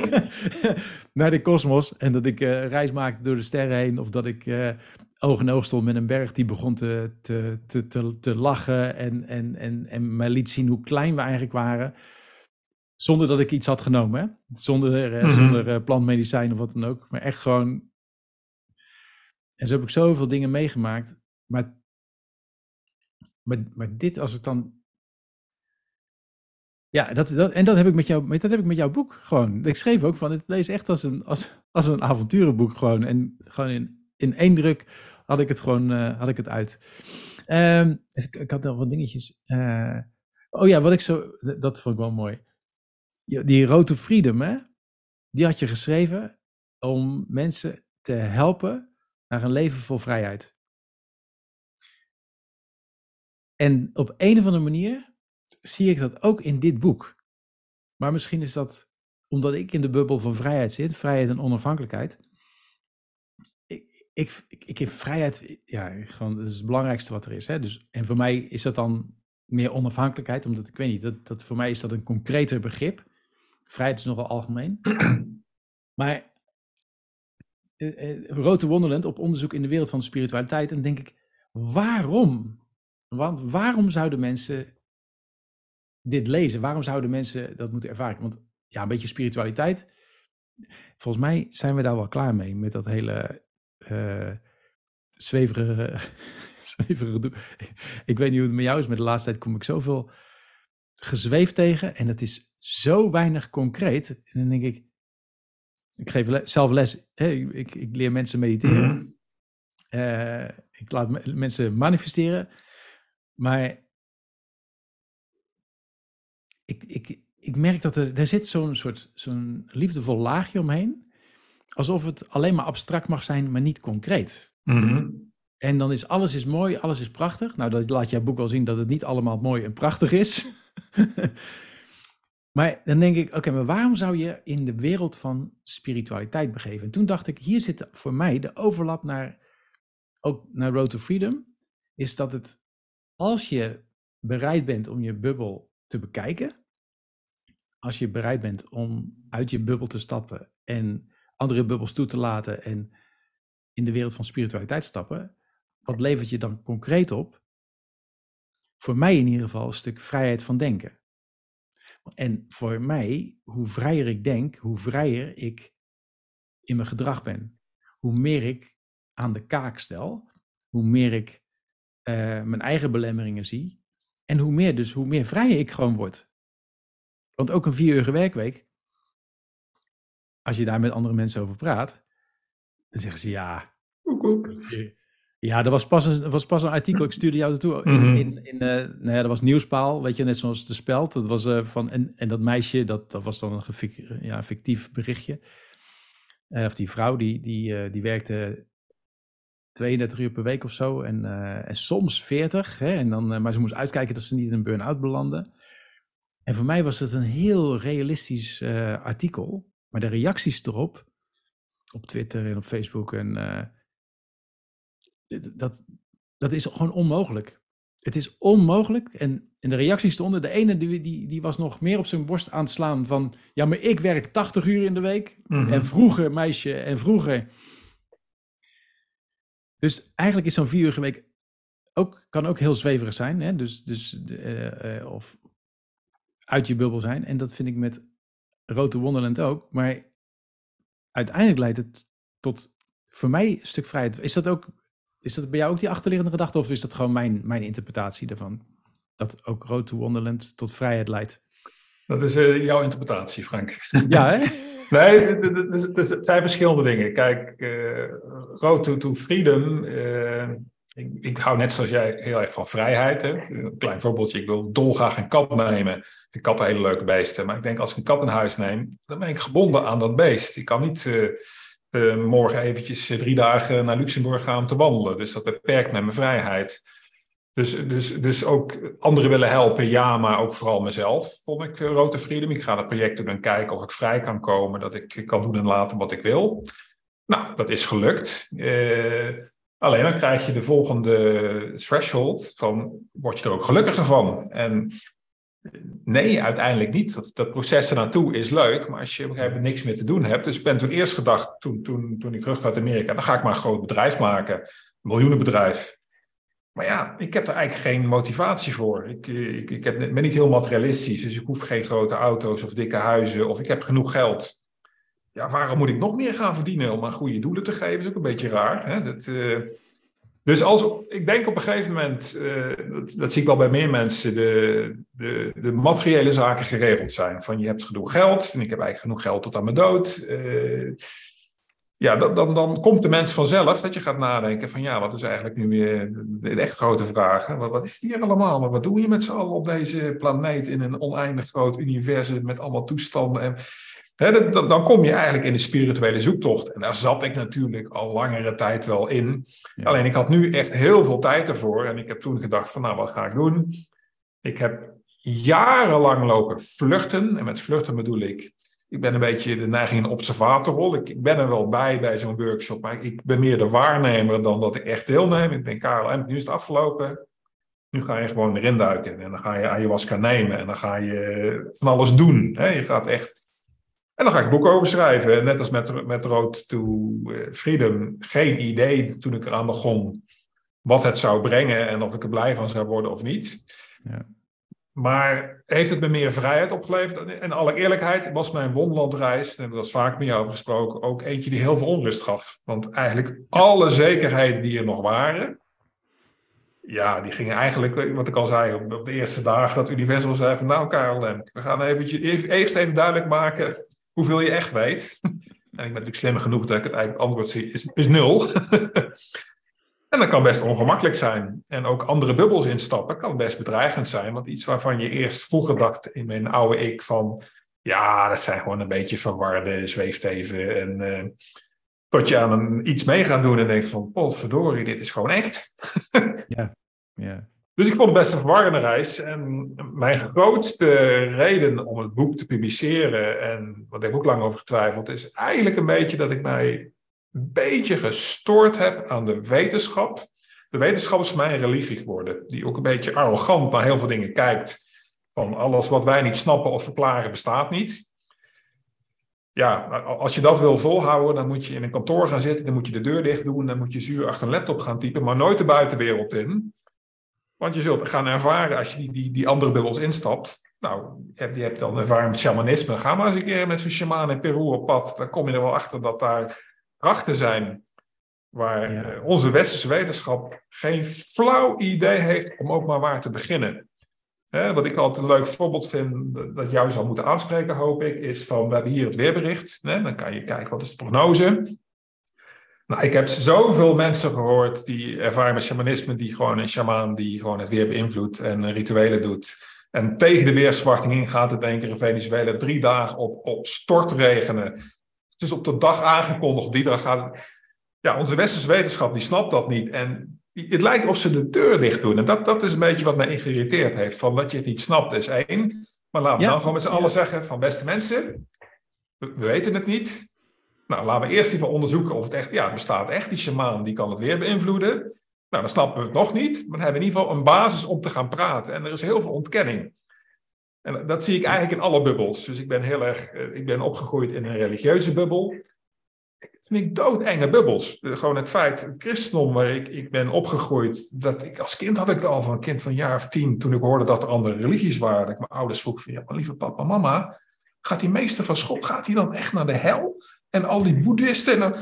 naar de kosmos. En dat ik uh, reis maakte door de sterren heen. Of dat ik uh, oog in oog stond met een berg die begon te, te, te, te, te lachen. En, en, en, en mij liet zien hoe klein we eigenlijk waren. Zonder dat ik iets had genomen. Hè? Zonder, uh, mm -hmm. zonder plantmedicijn of wat dan ook. Maar echt gewoon. En zo heb ik zoveel dingen meegemaakt. Maar, maar, maar dit, als het dan ja, dat, dat, en dat heb, ik met jou, dat heb ik met jouw boek gewoon. Ik schreef ook van, het lees echt als een, als, als een avonturenboek gewoon. En gewoon in, in één druk had ik het gewoon uh, had ik het uit. Um, ik, had nog wat dingetjes. Uh, oh ja, wat ik zo, dat vond ik wel mooi. Die Road Freedom, hè? Die had je geschreven om mensen te helpen naar een leven vol vrijheid. En op een of andere manier zie ik dat ook in dit boek. Maar misschien is dat omdat ik in de bubbel van vrijheid zit, vrijheid en onafhankelijkheid. Ik, ik, ik, ik vrijheid, ja, gewoon, dat is het belangrijkste wat er is. Hè? Dus, en voor mij is dat dan meer onafhankelijkheid, omdat ik weet niet, dat, dat voor mij is dat een concreter begrip. Vrijheid is nogal algemeen. Maar uh, uh, Rote Wonderland op onderzoek in de wereld van de spiritualiteit. En denk ik, waarom? Want waarom zouden mensen dit lezen? Waarom zouden mensen dat moeten ervaren? Want ja, een beetje spiritualiteit. Volgens mij zijn we daar wel klaar mee met dat hele uh, zweverige, zweverige doel. Ik weet niet hoe het met jou is, maar de laatste tijd kom ik zoveel gezweefd tegen en het is zo weinig concreet. En dan denk ik, ik geef le zelf les, hè, ik, ik, leer mensen mediteren. Mm -hmm. uh, ik laat mensen manifesteren. Maar ik, ik, ik merk dat er, er zit zo'n soort zo'n liefdevol laagje omheen. Alsof het alleen maar abstract mag zijn, maar niet concreet. Mm -hmm. En dan is alles is mooi, alles is prachtig. Nou, dat laat jouw boek wel zien dat het niet allemaal mooi en prachtig is. maar dan denk ik, oké, maar waarom zou je in de wereld van spiritualiteit begeven? En toen dacht ik, hier zit voor mij de overlap naar, ook naar Road to Freedom. Is dat het, als je bereid bent om je bubbel te bekijken. Als je bereid bent om uit je bubbel te stappen en andere bubbels toe te laten en in de wereld van spiritualiteit stappen, wat levert je dan concreet op? Voor mij in ieder geval een stuk vrijheid van denken. En voor mij, hoe vrijer ik denk, hoe vrijer ik in mijn gedrag ben. Hoe meer ik aan de kaak stel, hoe meer ik uh, mijn eigen belemmeringen zie, en hoe meer dus, hoe meer vrij ik gewoon word. Want ook een vier uur werkweek, als je daar met andere mensen over praat, dan zeggen ze ja. Ja, er was pas een, was pas een artikel, ik stuurde jou naartoe. In, Mhm. in, in, eh, nou ja, dat was Nieuwspaal, weet je, net zoals de speld. Dat was eh, van, en, en dat meisje, dat, dat was dan een gefic- ja, fictief berichtje. Eh, of die vrouw, die, die, eh, die werkte 32 uur per week of zo. En, eh, en soms 40. Hè, en dan, maar ze moest uitkijken dat ze niet in een burn-out belandde. En voor mij was het een heel realistisch eh, artikel. Maar de reacties erop, op Twitter en op Facebook en, eh, dat, dat is gewoon onmogelijk. Het is onmogelijk. En, en de reacties stonden. De ene die, die, die was nog meer op zijn borst aan het slaan van... Ja, maar ik werk 80 uur in de week. Mhm. En vroeger, meisje, en vroeger. Dus eigenlijk is zo'n vier uur week ook, kan ook heel zweverig zijn. Hè? Dus, dus, eh, eh, of uit je bubbel zijn. En dat vind ik met Road to Wonderland ook. Maar uiteindelijk leidt het tot voor mij een stuk vrijheid. Is dat ook, is dat bij jou ook die achterliggende gedachte? Of is dat gewoon mijn, mijn interpretatie daarvan? Dat ook Road to Wonderland tot vrijheid leidt. Dat is eh, jouw interpretatie, Frank. Ja, hè? Nee, het- zijn verschillende dingen. Kijk, eh Road to, to Freedom. eh, ik, hou net zoals jij heel erg van vrijheid. Hè? Een klein voorbeeldje. Ik wil dolgraag een kat nemen. Ik vind katten hele leuke beesten. Maar ik denk, als ik een kat in huis neem, dan ben ik gebonden aan dat beest. Ik kan niet eh, eh, morgen eventjes eh, drie dagen naar Luxemburg gaan om te wandelen. Dus dat beperkt mijn vrijheid. Dus, dus, dus ook anderen willen helpen, ja, maar ook vooral mezelf, vond ik to Freedom. Ik ga naar projecten doen kijken of ik vrij kan komen, dat ik kan doen en laten wat ik wil. Nou, dat is gelukt. Alleen dan krijg je de volgende threshold van, word je er ook gelukkiger van? En nee, uiteindelijk niet. Dat, dat proces ernaartoe is leuk, maar als je op niks meer te doen hebt. Dus ik ben toen eerst gedacht, toen, toen, toen ik terug uit Amerika, dan ga ik maar een groot bedrijf maken, een miljoenenbedrijf. Maar ja, ik heb er eigenlijk geen motivatie voor. Ik, ik, ik heb, ben niet heel materialistisch, dus ik hoef geen grote auto's of dikke huizen of ik heb genoeg geld. Ja, waarom moet ik nog meer gaan verdienen om aan goede doelen te geven? Dat is ook een beetje raar. Hè? Dat, uh, dus als, ik denk op een gegeven moment, uh, dat, zie ik wel bij meer mensen, de, de, materiële zaken geregeld zijn. Van je hebt genoeg geld en ik heb eigenlijk genoeg geld tot aan mijn dood. Uh, ja, dan, dan, dan komt de mens vanzelf dat je gaat nadenken van ja, wat is eigenlijk nu weer de, echt grote vraag. Wat, wat is het hier allemaal? Wat doe je met z'n allen op deze planeet in een oneindig groot universum met allemaal toestanden? En, dan, dan kom je eigenlijk in de spirituele zoektocht. En daar zat ik natuurlijk al langere tijd wel in. Ja. Alleen ik had nu echt heel veel tijd ervoor. En ik heb toen gedacht van nou, wat ga ik doen? Ik heb jarenlang lopen vluchten. En met vluchten bedoel ik ik ben een beetje de neiging een observatorrol. Ik, ik ben er wel bij bij zo'n workshop, maar ik ben meer de waarnemer dan dat ik echt deelneem. Ik denk, Karel, nu is het afgelopen. Nu ga je gewoon erin duiken en dan ga je ayahuasca nemen en dan ga je van alles doen. Je gaat echt... En dan ga ik boeken over schrijven. Net als met, met Road to Freedom. Geen idee toen ik eraan begon wat het zou brengen en of ik er blij van zou worden of niet. Ja. Maar heeft het me meer vrijheid opgeleverd? En alle eerlijkheid was mijn wonderlandreis, we dat vaak met jou over gesproken, ook eentje die heel veel onrust gaf. Want eigenlijk alle zekerheden die er nog waren, ja, die gingen eigenlijk, wat ik al zei, op de eerste dagen dat Universal zei van nou Karel, we gaan eventjes, eerst even duidelijk maken hoeveel je echt weet. En ik ben natuurlijk slim genoeg dat ik het eigenlijk antwoord zie, is, is nul. En dat kan best ongemakkelijk zijn. En ook andere bubbels instappen kan best bedreigend zijn. Want iets waarvan je eerst vroeger dacht in mijn oude ik van... Ja, dat zijn gewoon een beetje verwarde zweefteven. En uh, tot je aan een, iets mee gaat doen en denkt van... Potverdorie, dit is gewoon echt. ja, ja. Dus ik vond het best een verwarrende reis. En mijn grootste reden om het boek te publiceren... en wat ik ook lang over getwijfeld... is eigenlijk een beetje dat ik mij een beetje gestoord heb aan de wetenschap. De wetenschap is voor mij een religie geworden, die ook een beetje arrogant naar heel veel dingen kijkt. Van alles wat wij niet snappen of verklaren bestaat niet. Ja, als je dat wil volhouden, dan moet je in een kantoor gaan zitten, dan moet je de deur dicht doen, dan moet je zuur achter een laptop gaan typen, maar nooit de buitenwereld in. Want je zult gaan ervaren als je die, die, die andere bubbels instapt. Nou, je hebt, je hebt dan ervaring met shamanisme. Ga maar eens een keer met zo'n shaman in Peru op pad. Dan kom je er wel achter dat daar krachten zijn waar ja. onze westerse wetenschap geen flauw idee heeft om ook maar waar te beginnen. Wat ik altijd een leuk voorbeeld vind, dat jou zou moeten aanspreken, hoop ik, is van, we hebben hier het weerbericht. Dan kan je kijken, wat is de prognose? Nou, ik heb zoveel mensen gehoord die ervaren met shamanisme, die gewoon een shamaan die gewoon het weer beïnvloedt en rituelen doet. En tegen de weersverwachting ingaat het denken in Venezuela drie dagen op, op stortregenen. Het is op de dag aangekondigd, op die dag gaat het. Ja, onze westerse wetenschap die snapt dat niet. En het lijkt of ze de deur dicht doen. En dat, dat is een beetje wat mij geïrriteerd heeft. Van dat je het niet snapt is één. Maar laten we Ja. dan gewoon met z'n allen zeggen van beste mensen, we, we weten het niet. Nou, laten we eerst even onderzoeken of het echt, ja, bestaat echt. Die shamaan die kan het weer beïnvloeden. Nou, dan snappen we het nog niet, maar dan hebben we in ieder geval een basis om te gaan praten. En er is heel veel ontkenning. En dat zie ik eigenlijk in alle bubbels. Dus ik ben heel erg, eh, ik ben opgegroeid in een religieuze bubbel. Het vind ik doodenge bubbels. Eh, gewoon het feit, het christendom waar ik, ik ben opgegroeid, dat ik als kind had ik het al van een kind van een jaar of tien, toen ik hoorde dat er andere religies waren, dat ik mijn ouders vroeg van, ja, maar lieve papa, mama, gaat die meester van school, gaat hij dan echt naar de hel? En al die boeddhisten en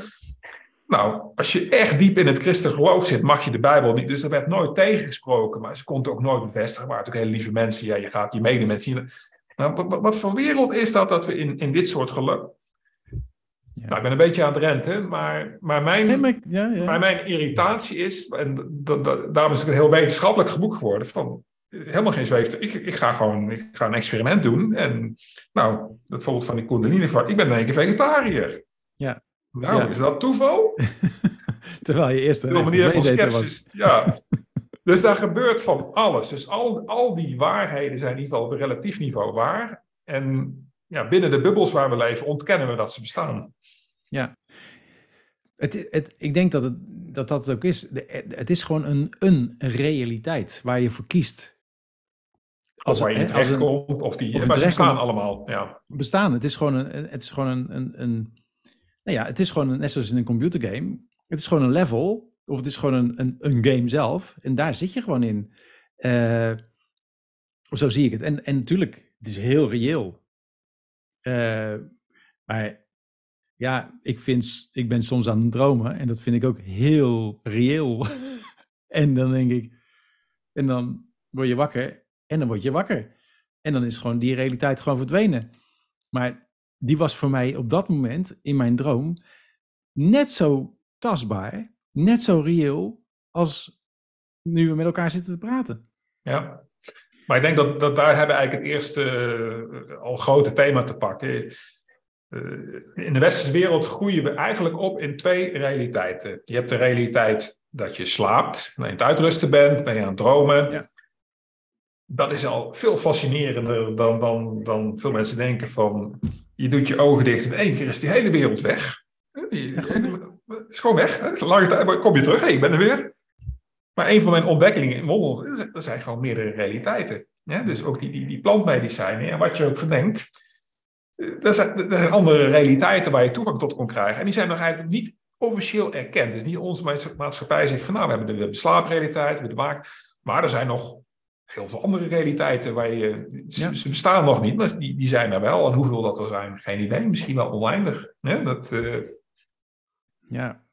nou, als je echt diep in het christelijk geloof zit, mag je de Bijbel niet. Dus er werd nooit tegengesproken, maar ze kon het ook nooit bevestigen. Maar ook hele lieve mensen, ja, je gaat je medemensen zien. Nou, wat, wat, voor wereld is dat dat we in, in dit soort geloof. Ja. Nou, ik ben een beetje aan het renten, maar, maar, mijn, maar, ja, ja. maar mijn irritatie is, en dat, dat, daarom is het een heel wetenschappelijk boek geworden, van helemaal geen zweefte. Ik, ik ga gewoon ik ga een experiment doen. En nou, dat voorbeeld van die Kundalini, ik ben in één keer vegetariër. Ja. Nou, is dat toeval? Terwijl je eerst een manier van sceptisch. Ja. dus daar gebeurt van alles. Dus al, al die waarheden zijn in ieder geval op relatief niveau waar. En ja, binnen de bubbels waar we leven ontkennen we dat ze bestaan. Ja. Het, het, ik denk dat, het, dat dat het ook is. Het is gewoon een, een realiteit waar je voor kiest. Als, of waar je in terecht komt, of die of bestaan allemaal. Ja. Bestaan, het is gewoon een, het is gewoon een, een, een nou ja, het is gewoon, net zoals in een computergame, het is gewoon een level, of het is gewoon een, een, een game zelf, en daar zit je gewoon in. Uh, zo zie ik het. En, en natuurlijk, het is heel reëel. Uh, maar ja, ik, vind, ik ben soms aan het dromen en dat vind ik ook heel reëel. en dan denk ik, en dan word je wakker en dan word je wakker. En dan is gewoon die realiteit gewoon verdwenen. Maar die was voor mij op dat moment in mijn droom net zo tastbaar, net zo reëel als nu we met elkaar zitten te praten. Ja, maar ik denk dat, dat daar hebben eigenlijk het eerste uh, al grote thema te pakken. Uh, in de westerse wereld groeien we eigenlijk op in twee realiteiten. Je hebt de realiteit dat je slaapt, dat je aan het uitrusten bent, ben je aan het dromen. Ja dat is al veel fascinerender dan, dan, dan veel mensen denken van... je doet je ogen dicht en in één keer is die hele wereld weg. Die, is gewoon weg. Lange tijd kom je terug, hey, ik ben er weer. Maar een van mijn ontdekkingen in wondel, er zijn gewoon meerdere realiteiten. Ja, dus ook die, die, die plantmedicijnen, en wat je ook verdenkt, er zijn, er zijn andere realiteiten waar je toegang tot kon krijgen. En die zijn nog eigenlijk niet officieel erkend. Dus niet onze maatschappij zegt van nou, we hebben de, de slaaprealiteit, we hebben de maak. Maar er zijn nog heel veel andere realiteiten waar je. Ze, bestaan nog niet, maar die, die zijn er wel. En hoeveel dat er zijn, geen idee. Misschien wel oneindig. Hè? Dat, uh... Ja.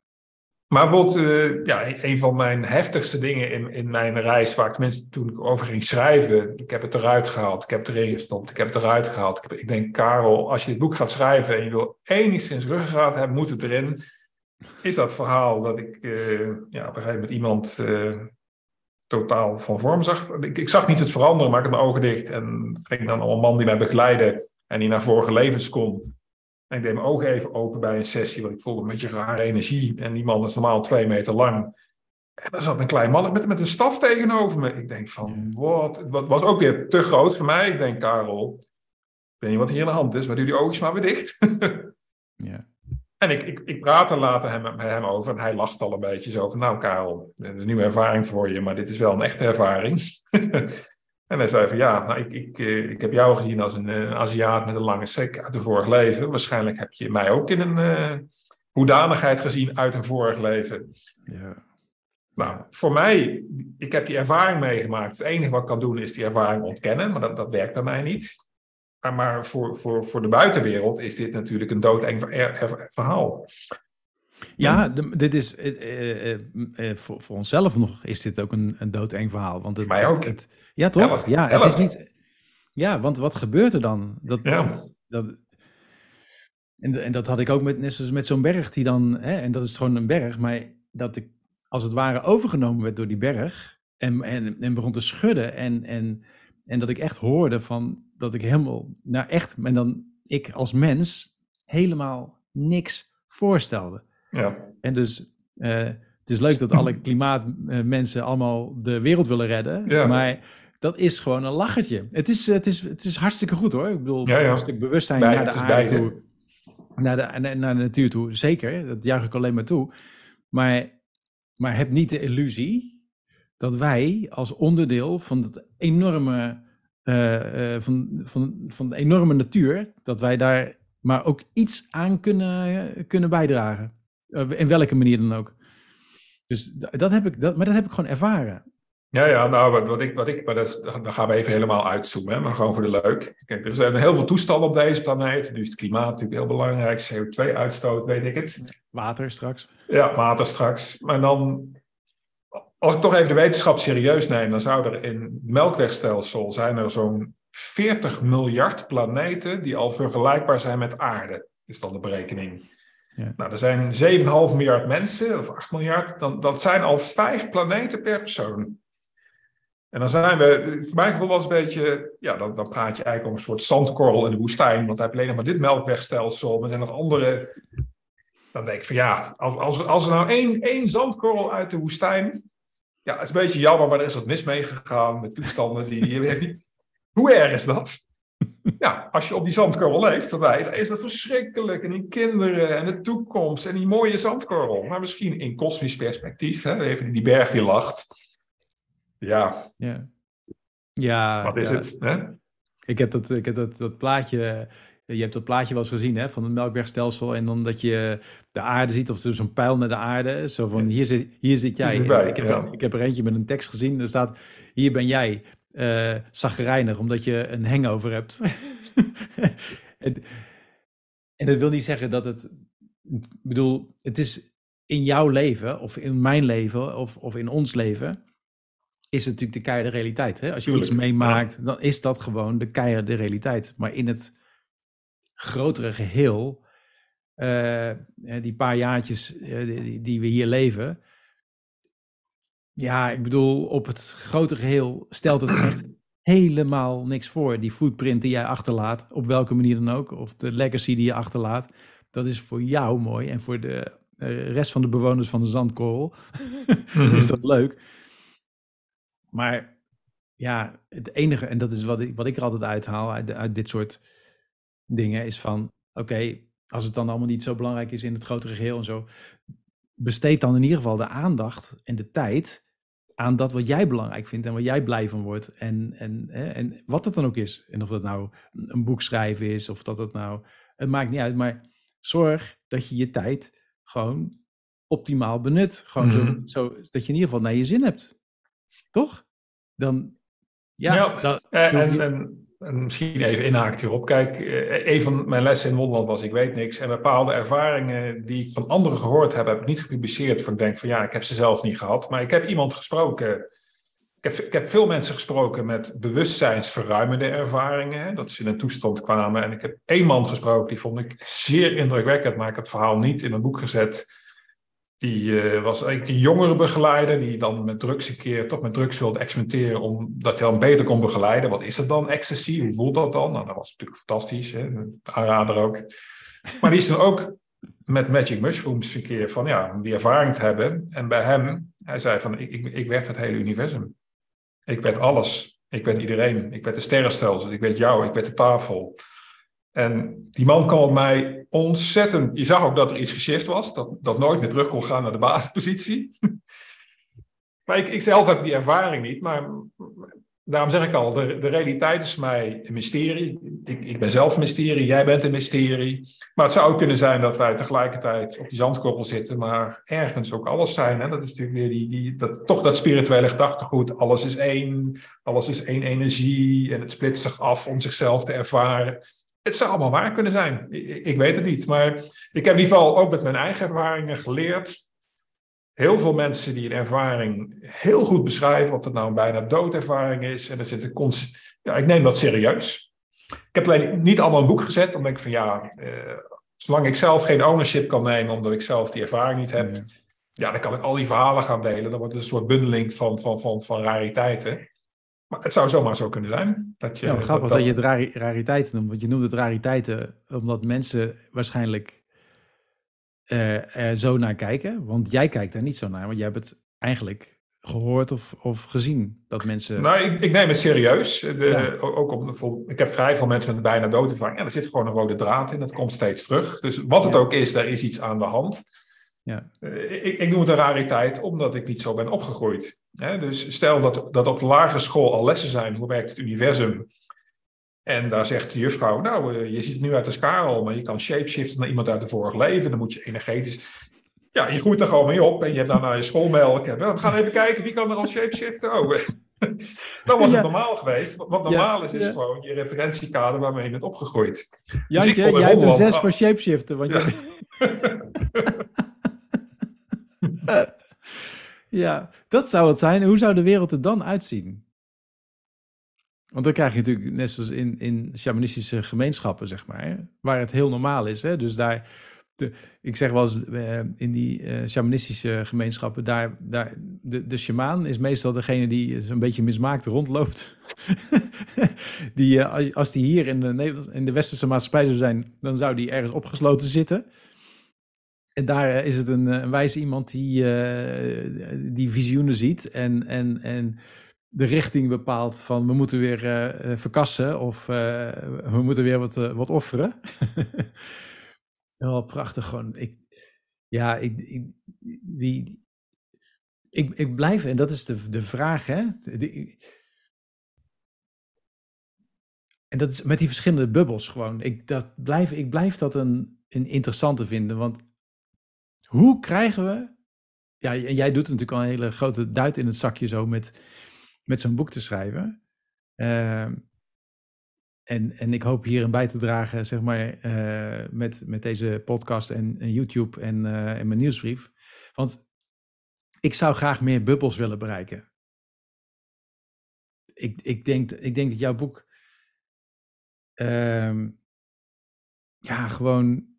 Maar wat, uh, ja, een van mijn heftigste dingen in, in mijn reis, waar ik tenminste toen ik over ging schrijven, ik heb het eruit gehaald, ik heb het erin gestopt, ik heb het eruit gehaald. Ik, ik denk, Karel, als je dit boek gaat schrijven en je wil enigszins ruggengraat hebben, moet het erin. Is dat verhaal dat ik uh, ja, op een gegeven moment iemand totaal van vorm zag. Ik, ik, zag niet het veranderen, maar ik had mijn ogen dicht. En ging dan al een man die mij begeleidde en die naar vorige levens kon. En ik deed mijn ogen even open bij een sessie, want ik voelde een beetje rare energie. En die man is normaal twee meter lang. En er zat een klein man met, met een staf tegenover me. Ik denk van, wat? Het was ook weer te groot voor mij. Ik denk, Karel, ik weet niet wat hier aan de hand is, maar doe die ogen maar weer dicht. ja. En ik, ik, ik praat er later hem, met hem over en hij lacht al een beetje zo van, nou Karel, dit is een nieuwe ervaring voor je, maar dit is wel een echte ervaring. en hij zei van, ja, nou, ik, ik, eh, ik heb jou gezien als een uh, Aziat met een lange sek uit een vorig leven. Waarschijnlijk heb je mij ook in een uh, hoedanigheid gezien uit een vorig leven. Ja. Nou, voor mij, ik heb die ervaring meegemaakt. Het enige wat ik kan doen is die ervaring ontkennen, maar dat, dat werkt bij mij niet. Maar voor, voor, voor de buitenwereld is dit natuurlijk een doodeng verhaal. Ja, dit is uh, uh, voor, voor onszelf nog is dit ook een, een doodeng verhaal. Want het, mij ook. Het, ja, toch? Ja, het is niet. Ja, want wat gebeurt er dan? Dat, ja. dat, en, en dat had ik ook met, net zoals met zo'n berg die dan, hè, en dat is gewoon een berg, maar dat ik als het ware overgenomen werd door die berg en, en, en begon te schudden en, en, en dat ik echt hoorde van dat ik helemaal, nou echt, en dan ik als mens helemaal niks voorstelde. Ja. En dus uh, het is leuk dat alle klimaatmensen allemaal de wereld willen redden, ja. maar dat is gewoon een lachertje. Het is, het is, het is hartstikke goed hoor. Ik bedoel, ja, ja. een stuk bewustzijn Bij, naar de aarde toe, naar de, naar, naar de natuur toe, zeker. Dat juich ik alleen maar toe. Maar maar heb niet de illusie dat wij als onderdeel van het enorme, eh, eh, van, van, van de enorme natuur, dat wij daar maar ook iets aan kunnen, kunnen bijdragen. Uh, in welke manier dan ook. Dus dat heb ik, dat, maar dat heb ik gewoon ervaren. Ja, ja, nou, wat, wat ik, wat ik, maar dat dan gaan we even helemaal uitzoomen, hè, maar gewoon voor de leuk. Kijk, er zijn heel veel toestanden op deze planeet. Nu is het klimaat natuurlijk heel belangrijk, CO2-uitstoot, weet ik het. Water straks. Ja, water straks. Maar dan, als ik toch even de wetenschap serieus neem, dan zou er in het melkwegstelsel zijn er zo'n 40 miljard planeten die al vergelijkbaar zijn met aarde, is dan de berekening. Ja. Nou, er zijn 7,5 miljard mensen, of 8 miljard, dan, dat zijn al vijf planeten per persoon. En dan zijn we, voor mijn gevoel was een beetje, ja, dan, dan praat je eigenlijk om een soort zandkorrel in de woestijn, want hij heeft alleen nog maar dit melkwegstelsel, maar er zijn nog andere. Dan denk ik van ja, als, als, als er nou één, één zandkorrel uit de woestijn, ja, het is een beetje jammer, maar er is wat mis meegegaan met toestanden die. Hoe erg is dat? Ja, als je op die zandkorrel leeft, dan is dat verschrikkelijk. En die kinderen en de toekomst en die mooie zandkorrel. Maar misschien in kosmisch perspectief, hè, even die berg die lacht ja. Ja. ja Wat is het? Hè? Ik heb, dat, ik heb dat, dat plaatje. Je hebt dat plaatje wel eens gezien hè, van het melkwegstelsel. En dan dat je de aarde ziet, of zo'n pijl naar de aarde. Zo van, hier zit, hier zit jij. ik, heb er, ik heb er eentje met een tekst gezien. Er staat, hier ben jij, uh, zagrijnig, omdat je een hangover hebt. en, en dat wil niet zeggen dat het... Ik bedoel, het is in jouw leven, of in mijn leven, of, of in ons leven is het natuurlijk de keiharde realiteit. Hè? Als je iets meemaakt, dan is dat gewoon de keiharde realiteit. Maar in het grotere geheel, uh, die paar jaartjes uh, die, die, we hier leven, ja, ik bedoel, op het grotere geheel stelt het echt helemaal niks voor. Die footprint die jij achterlaat, op welke manier dan ook, of de legacy die je achterlaat, dat is voor jou mooi en voor de uh, rest van de bewoners van de zandkorrel is dat leuk. Maar ja, het enige, en dat is wat ik, wat ik er altijd uithaal uit, uit dit soort dingen, is van, oké, als het dan allemaal niet zo belangrijk is in het grotere geheel en zo, besteed dan in ieder geval de aandacht en de tijd aan dat wat jij belangrijk vindt en waar jij blij van wordt. En, en, en wat het dan ook is. En of dat nou een boek schrijven is, of dat het nou, het maakt niet uit, maar zorg dat je je tijd gewoon optimaal benut. Gewoon zo, mhm. zo, dat je in ieder geval naar je zin hebt. Toch? Dan, ja. ja en, en, en, misschien even inhaakt hierop. Kijk, eh, een van mijn lessen in Wonderland was, ik weet niks. En bepaalde ervaringen die ik van anderen gehoord heb, heb ik niet gepubliceerd. Voor ik denk van, ja, ik heb ze zelf niet gehad. Maar ik heb iemand gesproken... Ik heb, ik heb, veel mensen gesproken met bewustzijnsverruimende ervaringen. Dat is in een toestand kwamen. En ik heb één man gesproken, die vond ik zeer indrukwekkend, maar ik heb het verhaal niet in een boek gezet. Die uh, was eigenlijk die jongere begeleider die dan met drugs een keer toch met drugs wilde experimenteren omdat hij dan beter kon begeleiden. Wat is dat dan, ecstasy? Hoe voelt dat dan? Nou, dat was natuurlijk fantastisch, hè? aanrader ook. Maar die is dan ook met Magic Mushrooms een keer van ja, die ervaring te hebben. En bij hem, hij zei van ik, ik, ik werd het hele universum. Ik werd alles. Ik werd iedereen. Ik werd de sterrenstelsel. Ik werd jou. Ik werd de tafel. En die man kwam op mij ontzettend. Je zag ook dat er iets geshift was, dat, dat nooit meer terug kon gaan naar de basispositie. maar ik, ik zelf heb die ervaring niet, maar daarom zeg ik al, de, de realiteit is mij een mysterie. Ik, ik ben zelf een mysterie, jij bent een mysterie. Maar het zou ook kunnen zijn dat wij tegelijkertijd op die zandkorrel zitten, maar ergens ook alles zijn. Hè? Dat is natuurlijk weer die, die, dat, toch dat spirituele gedachtegoed. Alles is één, alles is één energie en het splitst zich af om zichzelf te ervaren. Het zou allemaal waar kunnen zijn. Ik, ik, weet het niet. Maar ik heb in ieder geval ook met mijn eigen ervaringen geleerd. Heel veel mensen die een ervaring heel goed beschrijven, of dat nou een bijna doodervaring is. En er zit een ja, ik neem dat serieus. Ik heb alleen niet allemaal een boek gezet, omdat ik van ja, eh, zolang ik zelf geen ownership kan nemen, omdat ik zelf die ervaring niet heb, ja, dan kan ik al die verhalen gaan delen. Dan wordt het een soort bundeling van, van, van, van rariteiten. Maar het zou zomaar zo kunnen zijn. Dat je, ja, grappig dat, dat, je het rariteiten noemt. Want je noemt het rariteiten omdat mensen waarschijnlijk uh, er zo naar kijken. Want jij kijkt er niet zo naar. Want jij hebt het eigenlijk gehoord of, of gezien dat mensen... Nou, ik, ik neem het serieus. De, ook op, ik heb vrij veel mensen met bijna doodervaring. Ja, er zit gewoon een rode draad in. Dat komt steeds terug. Dus wat het ook is, daar is iets aan de hand. Ja. Uh, ik, ik noem het een rariteit omdat ik niet zo ben opgegroeid. Hè? Dus stel dat, dat op de lagere school al lessen zijn, hoe werkt het universum? En daar zegt de juffrouw, nou, uh, je ziet nu uit als Karel, maar je kan shapeshiften naar iemand uit de vorig leven. Dan moet je energetisch... Ja, je groeit er gewoon mee op en je hebt daarna je schoolmelk. We gaan even kijken, wie kan er al shapeshiften? Oh, dan was het normaal geweest. Wat normaal is, is gewoon je referentiekader waarmee je bent opgegroeid. Jantje, dus jij hebt een zes voor shapeshiften. Want ja. Je... ja, dat zou het zijn. Hoe zou de wereld er dan uitzien? Want dan krijg je natuurlijk, net zoals in, in shamanistische gemeenschappen, zeg maar, waar het heel normaal is. Hè? Dus daar, de, ik zeg wel eens, uh, in die uh, shamanistische gemeenschappen, daar, daar, de, de shamaan is meestal degene die zo'n beetje mismaakt rondloopt. die, uh, als die hier in de, in de westerse maatschappij zou zijn, dan zou die ergens opgesloten zitten. En daar is het een, een wijze iemand die, die visioenen ziet en, en, en de richting bepaalt van we moeten weer uh, verkassen of uh, we moeten weer wat, uh, wat offeren. Wel prachtig gewoon. Ik, ja, ik, die, ik, ik blijf, en dat is de, de vraag, hè. En dat is met die verschillende bubbels gewoon. Ik, dat blijf, ik blijf dat een, een interessante vinden, want hoe krijgen we... Ja, jij doet natuurlijk al een hele grote duit in het zakje zo met met zo'n boek te schrijven. Uh, en, en ik hoop hierin bij te dragen, zeg maar, uh, met, met deze podcast en, YouTube en, uh, en mijn nieuwsbrief. Want ik zou graag meer bubbels willen bereiken. Ik, ik, denk, ik denk dat jouw boek. Uh, ja, gewoon.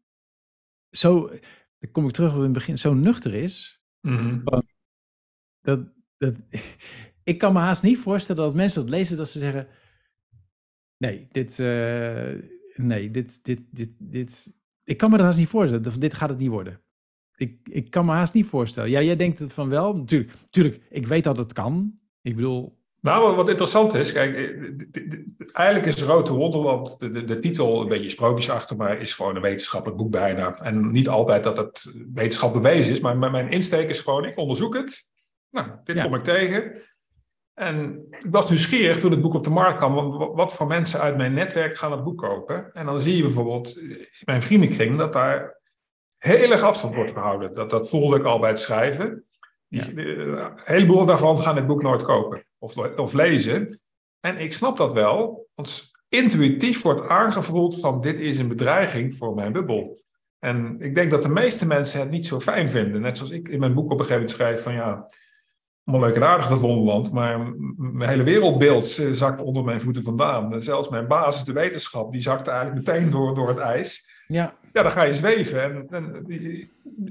Zo. Dan kom ik terug op in het begin. Zo nuchter is. Mm -hmm. Dat. dat ik kan me haast niet voorstellen dat mensen dat lezen dat ze zeggen: nee, dit, uh, nee, dit, dit, dit, dit. Ik kan me dat haast niet voorstellen. Dit gaat het niet worden. Ik, ik kan me haast niet voorstellen. Ja, jij denkt het van wel. Natuurlijk, natuurlijk, ik weet dat het kan. Ik bedoel. Nou, wat interessant is, kijk, eh, eigenlijk is Rote Wonderland, de, de, de titel een beetje sprookjesachtig, maar is gewoon een wetenschappelijk boek bijna. En niet altijd dat het wetenschap bewezen is, maar mijn insteek is gewoon, ik onderzoek het. Nou, dit ja. kom ik tegen. En ik was nieuwsgierig toen het boek op de markt kwam, wat voor mensen uit mijn netwerk gaan het boek kopen. En dan zie je bijvoorbeeld in mijn vriendenkring dat daar heel erg afstand wordt gehouden. Dat, dat voelde ik al bij het schrijven. Die, ja. Een heleboel daarvan gaan het boek nooit kopen of, of lezen. En ik snap dat wel, want intuïtief wordt aangevoeld van dit is een bedreiging voor mijn bubbel. En ik denk dat de meeste mensen het niet zo fijn vinden. Net zoals ik in mijn boek op een gegeven moment schrijf van ja, allemaal leuk en aardig dat wonderland, maar mijn hele wereldbeeld zakt onder mijn voeten vandaan. Zelfs mijn basis, de wetenschap, die zakt eigenlijk meteen door, door het ijs. Ja. ja, dan ga je zweven. En, en,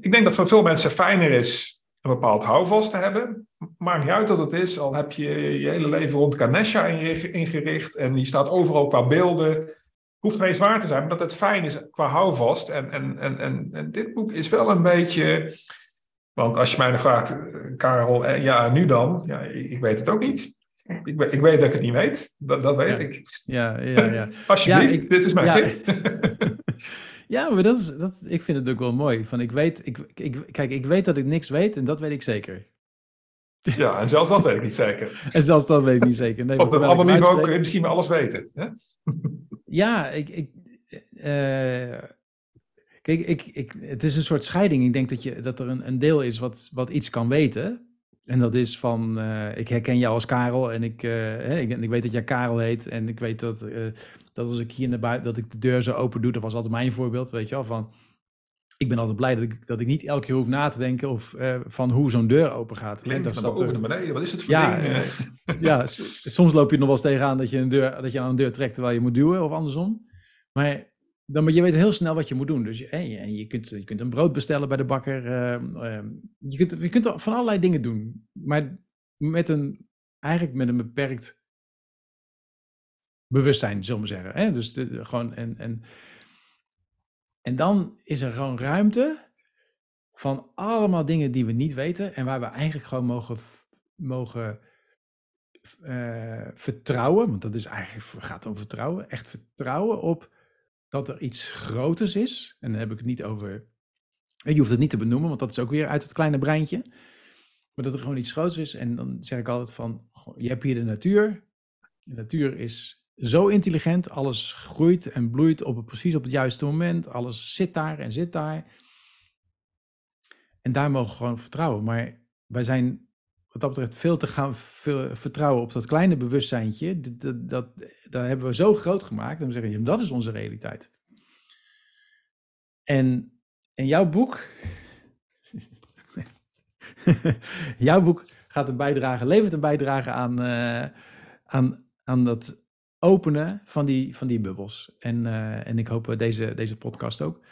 ik denk dat voor veel mensen fijner is een bepaald houvast te hebben. Maakt niet uit dat het is, al heb je je hele leven rond Ganesha ingericht en die staat overal qua beelden. Hoeft geen zwaar te zijn, maar dat het fijn is qua houvast. En, en, en, en, en dit boek is wel een beetje want als je mij dan vraagt, eh, Karel, eh, ja, nu dan? Ja, ik weet het ook niet. Ik, ik weet dat ik het niet weet. Dat, dat weet ja. ik. Ja, ja, ja. Alsjeblieft, ja, ik, dit is mijn ja. ja, maar dat is, dat, ik vind het ook wel mooi. Van ik weet, ik, ik, kijk, ik weet dat ik niks weet en dat weet ik zeker. Ja, en zelfs dat weet ik niet zeker. En zelfs dat weet ik niet zeker. Nee, Op een ander niveau kun je misschien wel alles weten. Hè? Ja, ik, ik, uh, Kijk, ik, ik, het is een soort scheiding. Ik denk dat, je, dat er een, een deel is wat, wat iets kan weten. En dat is van, uh, ik herken jou als Karel en ik, uh, hè, ik, ik, weet dat jij Karel heet. En ik weet dat, dat als ik hier naar buiten, dat ik de deur zo open doe. Dat was altijd mijn voorbeeld, weet je wel. Van, ik ben altijd blij dat ik, dat ik niet elke keer hoef na te denken of, van hoe zo'n deur open gaat. Klink, dat naar boven, naar beneden. Wat is het voor ja, ding? ja, soms loop je nog wel eens tegenaan dat je, een deur, dat je aan een deur trekt terwijl je moet duwen of andersom. Maar dan, maar je weet heel snel wat je moet doen. Dus je, en je, kunt, je kunt een brood bestellen bij de bakker. Uh, je, kunt, je kunt van allerlei dingen doen. Maar met een, eigenlijk met een beperkt bewustzijn, zullen we zeggen. Hè? Dus gewoon, en, en, en dan is er gewoon ruimte van allemaal dingen die we niet weten. En waar we eigenlijk gewoon mogen, mogen uh, vertrouwen. Want dat is eigenlijk, gaat om vertrouwen. Echt vertrouwen op dat er iets groters is. En dan heb ik het niet over Je hoeft het niet te benoemen, want dat is ook weer uit het kleine breintje. Maar dat er gewoon iets groots is. En dan zeg ik altijd van, je hebt hier de natuur. De natuur is zo intelligent. Alles groeit en bloeit op het, precies op het juiste moment. Alles zit daar en zit daar. En daar mogen we gewoon vertrouwen. Maar wij zijn wat dat betreft veel te gaan vertrouwen op dat kleine bewustzijntje. Dat, dat, dat, hebben we zo groot gemaakt. En we zeggen, dat is onze realiteit. En, en jouw boek, jouw boek gaat een bijdrage, levert een bijdrage aan, uh, aan, aan dat openen van die, van die bubbels. En, uh, en ik hoop deze, deze podcast ook.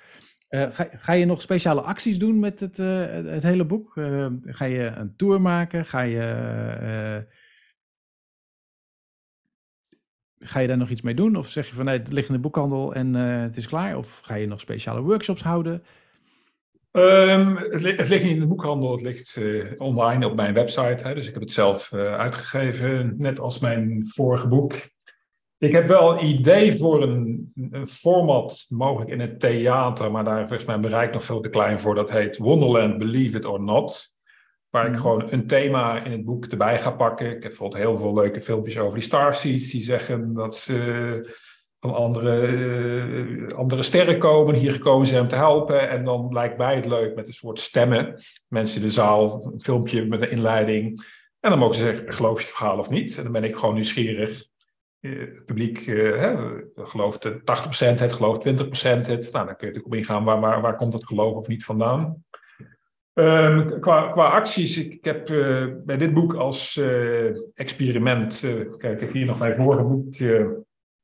Uh, ga, ga, je nog speciale acties doen met het, het hele boek? ga je een tour maken? Ga je, ga je daar nog iets mee doen? Of zeg je van het ligt in de boekhandel en het is klaar? Of ga je nog speciale workshops houden? Um, het, het, ligt niet in de boekhandel, het ligt online op mijn website. Hè, dus ik heb het zelf uitgegeven, net als mijn vorige boek. Ik heb wel een idee voor een, een, format, mogelijk in het theater, maar daar is mijn bereik nog veel te klein voor. Dat heet Wonderland, Believe It or Not. Waar ik mhm. gewoon een thema in het boek erbij ga pakken. Ik heb bijvoorbeeld heel veel leuke filmpjes over die starseeds die zeggen dat ze van andere, uh, andere sterren komen, hier gekomen zijn om te helpen. En dan lijkt mij het leuk met een soort stemmen. Mensen in de zaal, een filmpje met een inleiding. En dan mogen ze zeggen, geloof je het verhaal of niet? En dan ben ik gewoon nieuwsgierig. Uh, het publiek uh, gelooft 80%, het gelooft 20% het. Nou, dan kun je natuurlijk op ingaan, waar, waar, waar komt het geloof of niet vandaan? Um, qua, qua, acties, ik, ik heb bij dit boek als experiment, kijk ik hier nog mijn vorige boek,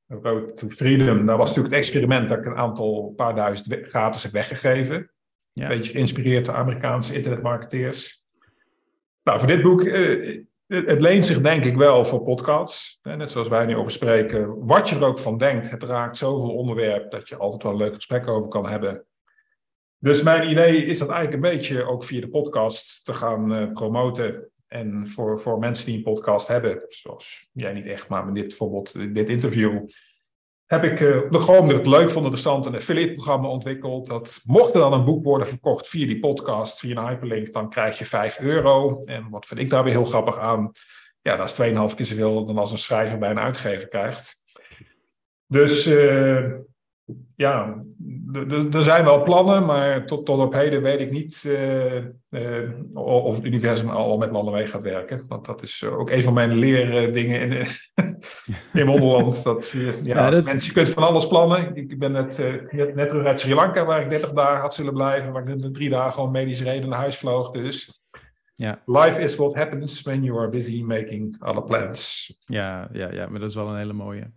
Road to Freedom, dat was natuurlijk het experiment dat ik een aantal paar duizend gratis heb weggegeven. Ja. Een beetje geïnspireerd door Amerikaanse internetmarketeers. Nou, voor dit boek, eh, het leent zich denk ik wel voor podcasts. Net zoals wij nu over spreken. Wat je er ook van denkt, het raakt zoveel onderwerp dat je altijd wel een leuk gesprek over kan hebben. Dus mijn idee is dat eigenlijk een beetje ook via de podcast te gaan uh, promoten. En voor, voor mensen die een podcast hebben, zoals jij niet echt, maar met dit bijvoorbeeld, dit interview, heb ik uh, gewoon dat ik het leuk vond, interessant, een affiliate-programma ontwikkeld. Dat mocht er dan een boek worden verkocht via die podcast, via een hyperlink, dan krijg je 5 euro. En wat vind ik daar weer heel grappig aan? Ja, dat is 2,5 keer zoveel dan als een schrijver bij een uitgever krijgt. Dus uh, ja, er zijn wel plannen, maar tot, tot op heden weet ik niet uh, uh, of het universum al met mannen mee gaat werken. Want dat is ook een van mijn leerdingen in, in Wonderland. Dat, ja, ja dat... mensen, je kunt van alles plannen. Ik ben net, net, net, terug uit Sri Lanka, waar ik 30 dagen had zullen blijven. Waar ik drie dagen om medisch reden naar huis vloog. Dus ja. life is what happens when you are busy making other plans. Ja, ja, ja, maar dat is wel een hele mooie.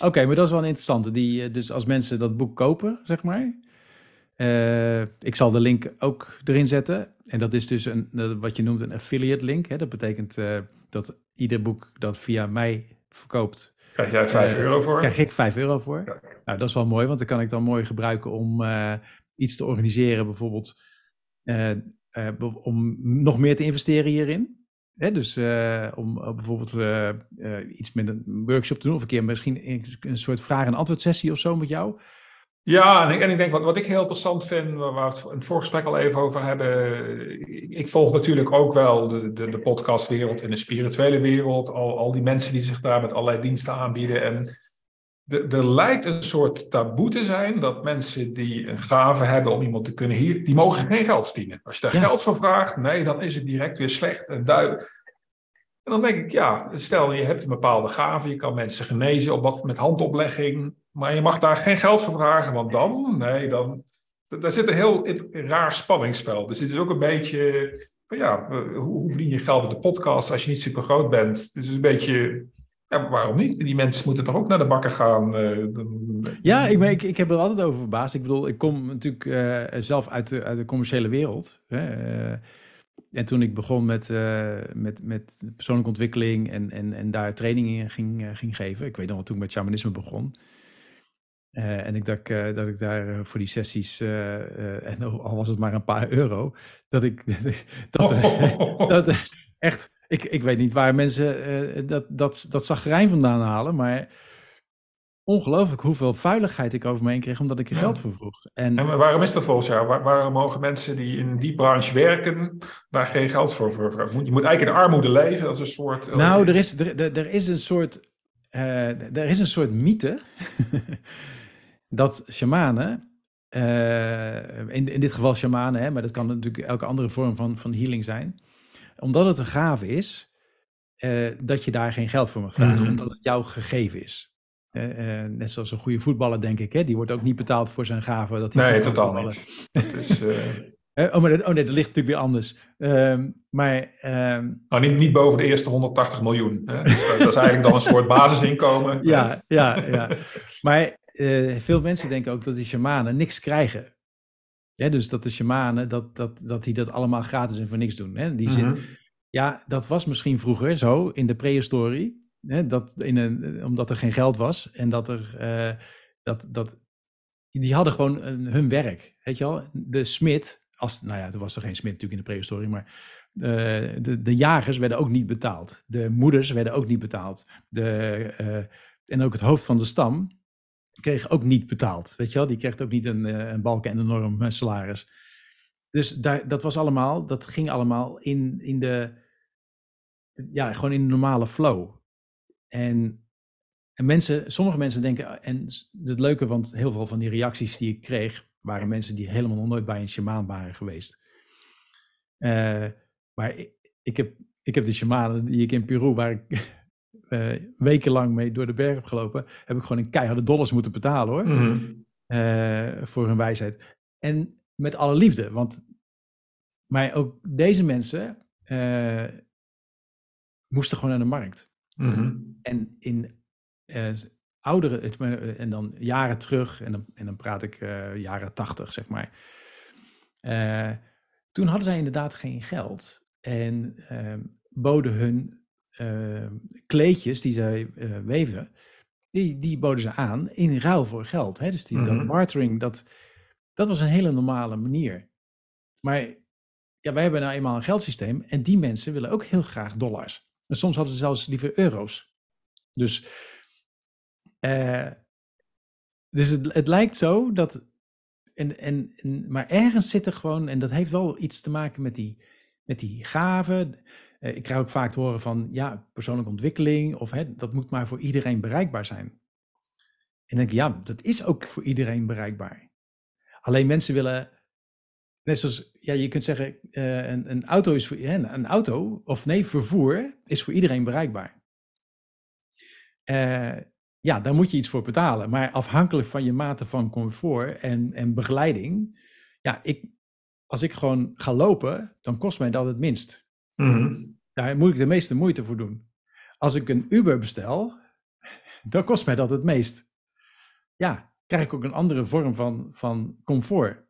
Oké, maar dat is wel een interessante. Die, eh, dus als mensen dat boek kopen, zeg maar. Uh, ik zal de link ook erin zetten. En dat is dus een, wat je noemt een affiliate link. Hè? Dat betekent uh, dat ieder boek dat via mij verkoopt. Krijg jij 5 uh, euro voor? Krijg ik 5 euro voor. Ja. Nou, dat is wel mooi, want dan kan ik dan mooi gebruiken om iets te organiseren, bijvoorbeeld. om nog meer te investeren hierin. Dus uh, om uh, bijvoorbeeld uh, iets met een workshop te doen, of een keer misschien een, soort vraag- en antwoord sessie of zo met jou. Ja, en ik, en ik denk wat, wat ik heel interessant vind, waar we het in voorgesprek al even over hebben. Ik volg natuurlijk ook wel de, de, de podcastwereld en de spirituele wereld. Al, al die mensen die zich daar met allerlei diensten aanbieden. En er lijkt een soort taboe te zijn dat mensen die een gave hebben om iemand te kunnen hier, die mogen geen geld verdienen. Als je daar geld voor vraagt, nee, dan is het direct weer slecht en duidelijk. En dan denk ik, ja, stel je hebt een bepaalde gave, je kan mensen genezen op wat met handoplegging, maar je mag daar geen geld voor vragen, want dan, nee, dan, daar zit een heel raar spanningsveld. Dus het is ook een beetje, van ja, hoe, hoe verdien je geld met de podcast als je niet super groot bent? Dus het is een beetje ja, waarom niet? Die mensen moeten toch ook naar de bakken gaan? Uh, ja, ik, ben, ik, ik heb er altijd over verbaasd. Ik bedoel, ik kom natuurlijk uh, zelf uit de, uit de commerciële wereld. Hè? Uh, en toen ik begon met, met, met persoonlijke ontwikkeling en, en, en daar trainingen ging, ging geven. Ik weet nog wel toen ik met shamanisme begon. en ik dacht dat ik daar voor die sessies, en al was het maar een paar euro, dat ik dat, dat echt ik, ik weet niet waar mensen uh, dat, dat, dat zagrijn vandaan halen, maar ongelooflijk hoeveel vuiligheid ik over me heen kreeg omdat ik er geld voor vroeg. En, En waarom is dat volgens jou? Waar, waarom mogen mensen die in die branche werken daar geen geld voor voor vragen? Je moet eigenlijk in armoede leven, is een soort... nou, er is, er, er, er is een soort, eh, er is een soort mythe dat shamanen, eh, in, in dit geval shamanen, hè, maar dat kan natuurlijk elke andere vorm van, van healing zijn, omdat het een gave is, eh, dat je daar geen geld voor mag vragen, Mhm. omdat het jou gegeven is. Eh, eh, net zoals een goede voetballer, denk ik. Hè? Die wordt ook niet betaald voor zijn gave. Dat hij Nee, totaal niet. Eh, oh, maar dat, oh nee, dat ligt natuurlijk weer anders. Ehm, maar nou, niet, niet boven de eerste 180 miljoen. Hè? Dus, dat is eigenlijk dan een soort basisinkomen. ja, ja, ja. Maar veel mensen denken ook dat die shamanen niks krijgen. Ja, dus dat de shamanen, dat, dat, dat die dat allemaal gratis en voor niks doen. Hè? Die zin, Mhm. Ja, dat was misschien vroeger zo in de prehistorie. Hè, dat in een, omdat er geen geld was en dat er. eh, dat, dat, die hadden gewoon een, hun werk. Weet je wel? De smid, als, nou ja, er was er geen smid natuurlijk in de prehistorie, maar. eh, de, de jagers werden ook niet betaald. De moeders werden ook niet betaald. De, eh, en ook het hoofd van de stam kreeg ook niet betaald. Weet je wel? Die kreeg ook niet een, eh, een balken en een norm eh, salaris. Dus daar, dat was allemaal, dat ging allemaal in, in de, ja, gewoon in de normale flow. En, en mensen, sommige mensen denken, en s- het leuke, want heel veel van die reacties die ik kreeg, waren mensen die helemaal nog nooit bij een shamaan waren geweest. Eh, maar ik, ik, heb, ik heb de shamanen die ik in Peru, waar ik eh, wekenlang mee door de berg heb gelopen, heb ik gewoon een keiharde dollars moeten betalen hoor Mhm. eh, voor hun wijsheid. En met alle liefde, want maar ook deze mensen eh, moesten gewoon naar de markt. Mhm. En in eh, oudere, het- eh, en dan jaren terug, en dan, en dan praat ik eh, jaren tachtig, zeg maar. eh, toen hadden zij inderdaad geen geld en eh, boden hun eh, kleedjes die zij eh, weven, die, die boden ze aan in ruil voor geld. Hè? Dus die, dat Mhm. bartering, dat, dat was een hele normale manier. Maar ja, wij hebben nou eenmaal een geldsysteem en die mensen willen ook heel graag dollars. En soms hadden ze zelfs liever euro's. Dus, eh, dus het, het lijkt zo dat. En, en, en, maar ergens zit er gewoon, en dat heeft wel iets te maken met die, met die gaven. Eh, ik krijg ook vaak te horen van ja, persoonlijke ontwikkeling, of hè, dat moet maar voor iedereen bereikbaar zijn. En dan denk ik, ja, dat is ook voor iedereen bereikbaar. Alleen mensen willen, net zoals, ja, je kunt zeggen, eh, een, een auto is voor, hè, een auto, of nee, vervoer is voor iedereen bereikbaar. Eh, ja, daar moet je iets voor betalen. Maar afhankelijk van je mate van comfort en, en begeleiding, ja, ik, als ik gewoon ga lopen, dan kost mij dat het minst. Mhm. Daar moet ik de meeste moeite voor doen. Als ik een Uber bestel, dan kost mij dat het meest. Ja, krijg ik ook een andere vorm van, van comfort.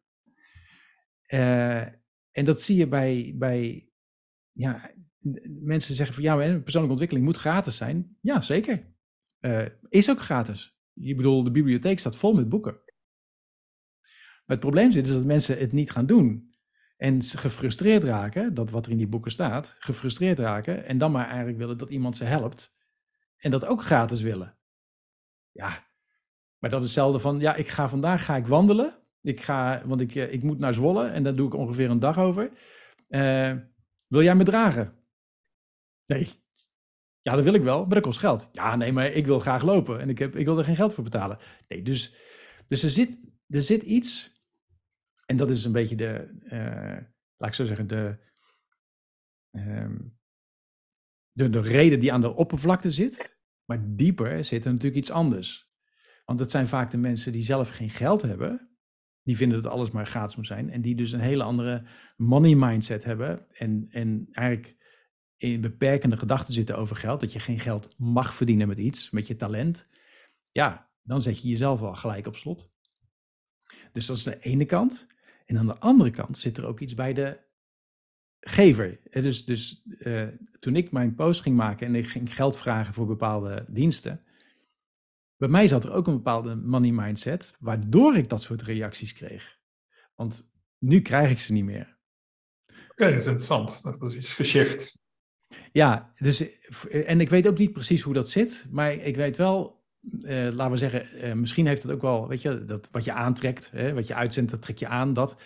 Eh, en dat zie je bij, bij ja, mensen zeggen van ja, persoonlijke ontwikkeling moet gratis zijn. Ja, zeker. Eh, is ook gratis. Ik bedoel, de bibliotheek staat vol met boeken. Maar het probleem zit is dat mensen het niet gaan doen. En ze gefrustreerd raken, dat wat er in die boeken staat, gefrustreerd raken. En dan maar eigenlijk willen dat iemand ze helpt. En dat ook gratis willen. Ja, maar dat is hetzelfde van, ja, ik ga vandaag ga ik wandelen. Ik ga, want ik, eh, ik moet naar Zwolle en daar doe ik ongeveer een dag over. Eh, wil jij me dragen? Nee. Ja, dat wil ik wel, maar dat kost geld. Ja, nee, maar ik wil graag lopen en ik, heb, ik wil er geen geld voor betalen. Nee, dus, dus er, zit, er zit iets, en dat is een beetje de, eh, laat ik zo zeggen, de, ehm, de, de reden die aan de oppervlakte zit. Maar dieper zit er natuurlijk iets anders. Want het zijn vaak de mensen die zelf geen geld hebben. Die vinden dat alles maar gratis moet zijn. En die dus een hele andere money mindset hebben. En, en eigenlijk in beperkende gedachten zitten over geld. Dat je geen geld mag verdienen met iets, met je talent. Ja, dan zet je jezelf al gelijk op slot. Dus dat is de ene kant. En aan de andere kant zit er ook iets bij de gever. Dus, dus eh, toen ik mijn post ging maken en ik ging geld vragen voor bepaalde diensten. Bij mij zat er ook een bepaalde money mindset, waardoor ik dat soort reacties kreeg. Want nu krijg ik ze niet meer. Oké, dat is interessant. Dat is iets geshift. Ja, dus, eh, en ik weet ook niet precies hoe dat zit, maar ik weet wel eh, laten we zeggen, eh, misschien heeft het ook wel, weet je, dat wat je aantrekt, hè, wat je uitzendt, dat trek je aan. Dat.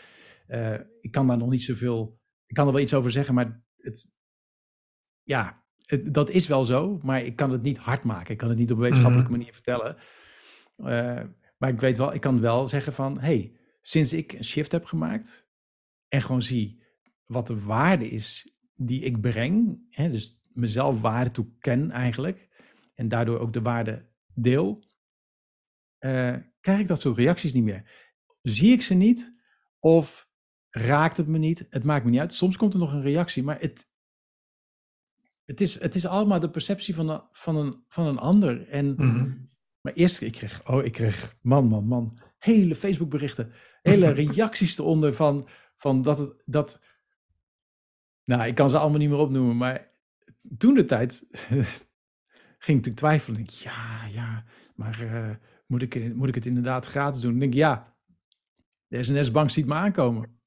Eh, ik kan daar nog niet zoveel, ik kan er wel iets over zeggen, maar het, ja, het, dat is wel zo, maar ik kan het niet hard maken. Ik kan het niet op een wetenschappelijke Mhm. manier vertellen. Maar ik weet wel, ik kan wel zeggen van, hey, sinds ik een shift heb gemaakt en gewoon zie wat de waarde is die ik breng, hè, dus mezelf waarde toeken eigenlijk, en daardoor ook de waarde deel, eh, krijg ik dat soort reacties niet meer. Zie ik ze niet of raakt het me niet? Het maakt me niet uit. Soms komt er nog een reactie, maar het, het, is, het is allemaal de perceptie van, een- van, een, van een ander. En, Mhm. Maar eerst, ik kreeg, oh, ik kreeg, man, man, man, hele Facebook berichten, hele reacties eronder van, van dat het, dat, nou, ik kan ze allemaal niet meer opnoemen, maar toen de tijd ging ik natuurlijk twijfelen. Ik denk, ja, ja, maar eh, moet, ik, moet ik het inderdaad gratis doen? Dan denk ik, ja, de SNS-bank ziet me aankomen.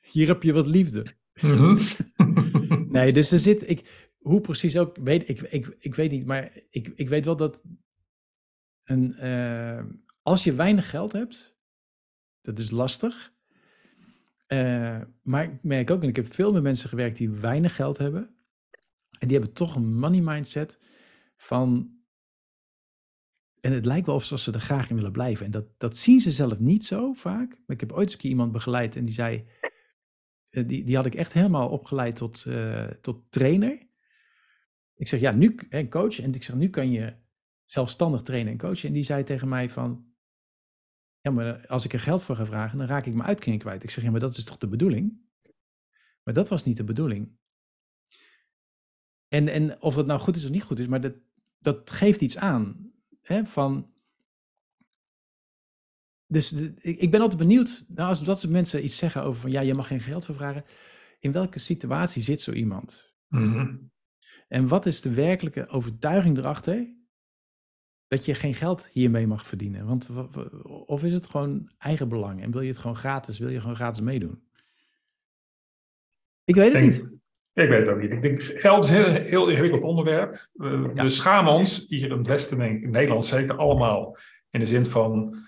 Hier heb je wat liefde. Mhm. Nee, dus er zit, ik, hoe precies ook, weet, ik, ik, ik weet niet, maar ik, ik weet wel dat een, eh, als je weinig geld hebt, dat is lastig. Eh, maar ik merk ook, en ik heb veel met mensen gewerkt die weinig geld hebben, en die hebben toch een money mindset van, en het lijkt wel alsof ze er graag in willen blijven. En dat, dat zien ze zelf niet zo vaak. Maar ik heb ooit eens een keer iemand begeleid en die zei, eh, die, die had ik echt helemaal opgeleid tot, eh, tot trainer. Ik zeg, ja, nu, en coach. En ik zeg, nu kan je zelfstandig trainen en coachen. En die zei tegen mij van, ja, maar als ik er geld voor ga vragen, dan raak ik mijn uitkering kwijt. Ik zeg, ja, maar dat is toch de bedoeling? Maar dat was niet de bedoeling. En, en of dat nou goed is of niet goed is, maar dat, dat geeft iets aan. Hè, van, dus de- ik, ben altijd benieuwd, nou, als dat soort mensen iets zeggen over van, ja, je mag geen geld voor vragen. In welke situatie zit zo iemand? Mhm. En wat is de werkelijke overtuiging erachter dat je geen geld hiermee mag verdienen? Want, wa- wa- of is het gewoon eigen belang en wil je het gewoon gratis, wil je gewoon gratis meedoen? Ik weet het Denk- niet. Ik weet het ook niet. Ik denk, geld is een heel, heel ingewikkeld onderwerp. We, Ja. we schamen ons, hier in het Westen, denk ik, in Nederland zeker, allemaal. In de zin van,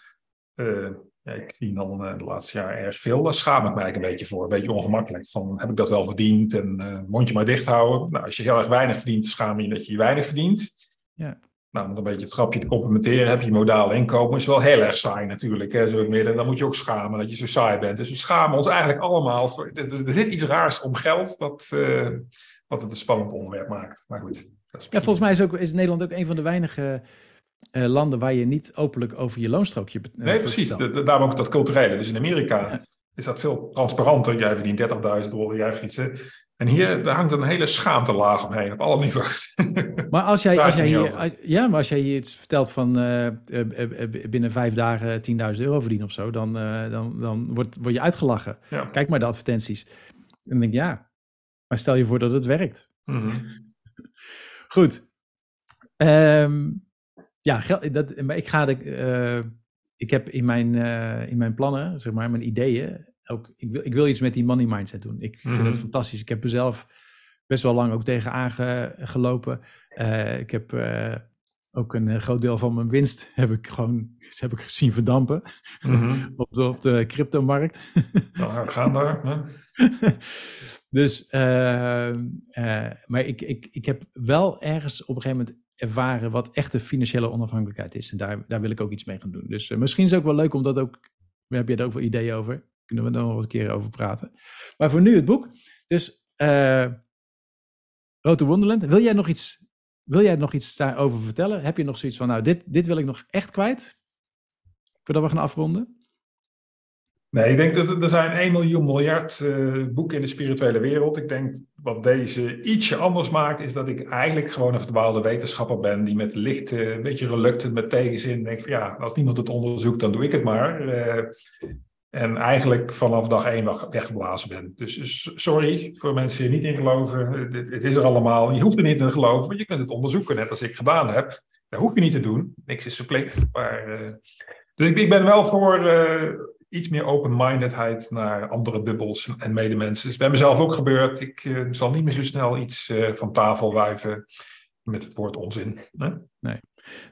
eh, ja, ik verdien dan eh, de laatste jaar erg veel. Daar schaam ik me eigenlijk een beetje voor. Een beetje ongemakkelijk. Van, heb ik dat wel verdiend? En eh, mondje maar dicht houden. Nou, als je heel erg weinig verdient, schaam je je dat je weinig verdient. Ja. Nou, om een beetje het grapje te complementeren, heb je modaal inkomen. is wel heel erg saai natuurlijk, hè, zo in midden. Dan moet je ook schamen dat je zo saai bent. Dus we schamen ons eigenlijk allemaal. Voor, er, zit iets raars om geld, wat, eh, wat het een spannend onderwerp maakt. Maar goed. dat is Ja, volgens mij is, ook, is Nederland ook een van de weinige eh, landen waar je niet openlijk over je loonstrookje eh, Nee, precies. Daarom ook dat culturele. Dus in Amerika Ja. Is dat veel transparanter. Jij verdient 30.000 dollar, jij verdient ze. En hier daar hangt een hele schaamtelaag omheen op alle niveaus. Maar als jij, als jij hier, ja, maar als jij hier iets vertelt van eh, eh, eh, binnen vijf dagen 10.000 euro verdienen of zo, dan, dan, dan wordt, word je uitgelachen. ja. Kijk maar de advertenties. En dan denk ik, ja, maar stel je voor dat het werkt. Mhm. Goed. Ehm, ja, dat, maar ik ga de, ik heb in mijn, in mijn plannen, zeg maar, mijn ideeën, ook, ik wil, ik wil iets met die money mindset doen. Ik vind Mhm. het fantastisch. Ik heb er zelf best wel lang ook tegen aangelopen. Eh ik heb eh, ook een eh, groot deel van mijn winst heb ik gewoon heb ik zien verdampen Mhm. op de, op de cryptomarkt. Nou, gaan daar. hè. dus, eh, eh, maar ik, ik, ik heb wel ergens op een gegeven moment ervaren wat echte financiële onafhankelijkheid is. En daar, daar wil ik ook iets mee gaan doen. Dus misschien is het ook wel leuk om dat ook, heb je daar ook wel ideeën over? Kunnen we er nog een keer over praten. Maar voor nu het boek. Dus, eh Road to Wonderland. Wil jij nog iets, wil jij nog iets daarover vertellen? Heb je nog zoiets van, nou, dit, dit wil ik nog echt kwijt? Voordat we gaan afronden? Nee, ik denk dat er zijn 1 miljoen miljard eh, boeken in de spirituele wereld. Ik denk wat deze ietsje anders maakt, is dat ik eigenlijk gewoon een verdwaalde wetenschapper ben. Die met licht, eh, een beetje reluctant, met tegenzin denkt van ja, als niemand het onderzoekt, dan doe ik het maar. Eh, en eigenlijk vanaf dag één weg- weggeblazen ben. Dus, dus sorry voor mensen die er niet in geloven. Het, is er allemaal. Je hoeft er niet in te geloven, want je kunt het onderzoeken, net als ik gedaan heb. Dat hoef je niet te doen. Niks is verplicht. Maar, eh, dus ik, ik ben wel voor eh, iets meer open-mindedheid naar andere bubbels en medemensen. Het is bij mezelf ook gebeurd. Ik eh, zal niet meer zo snel iets van tafel wuiven. met het woord onzin. Nee.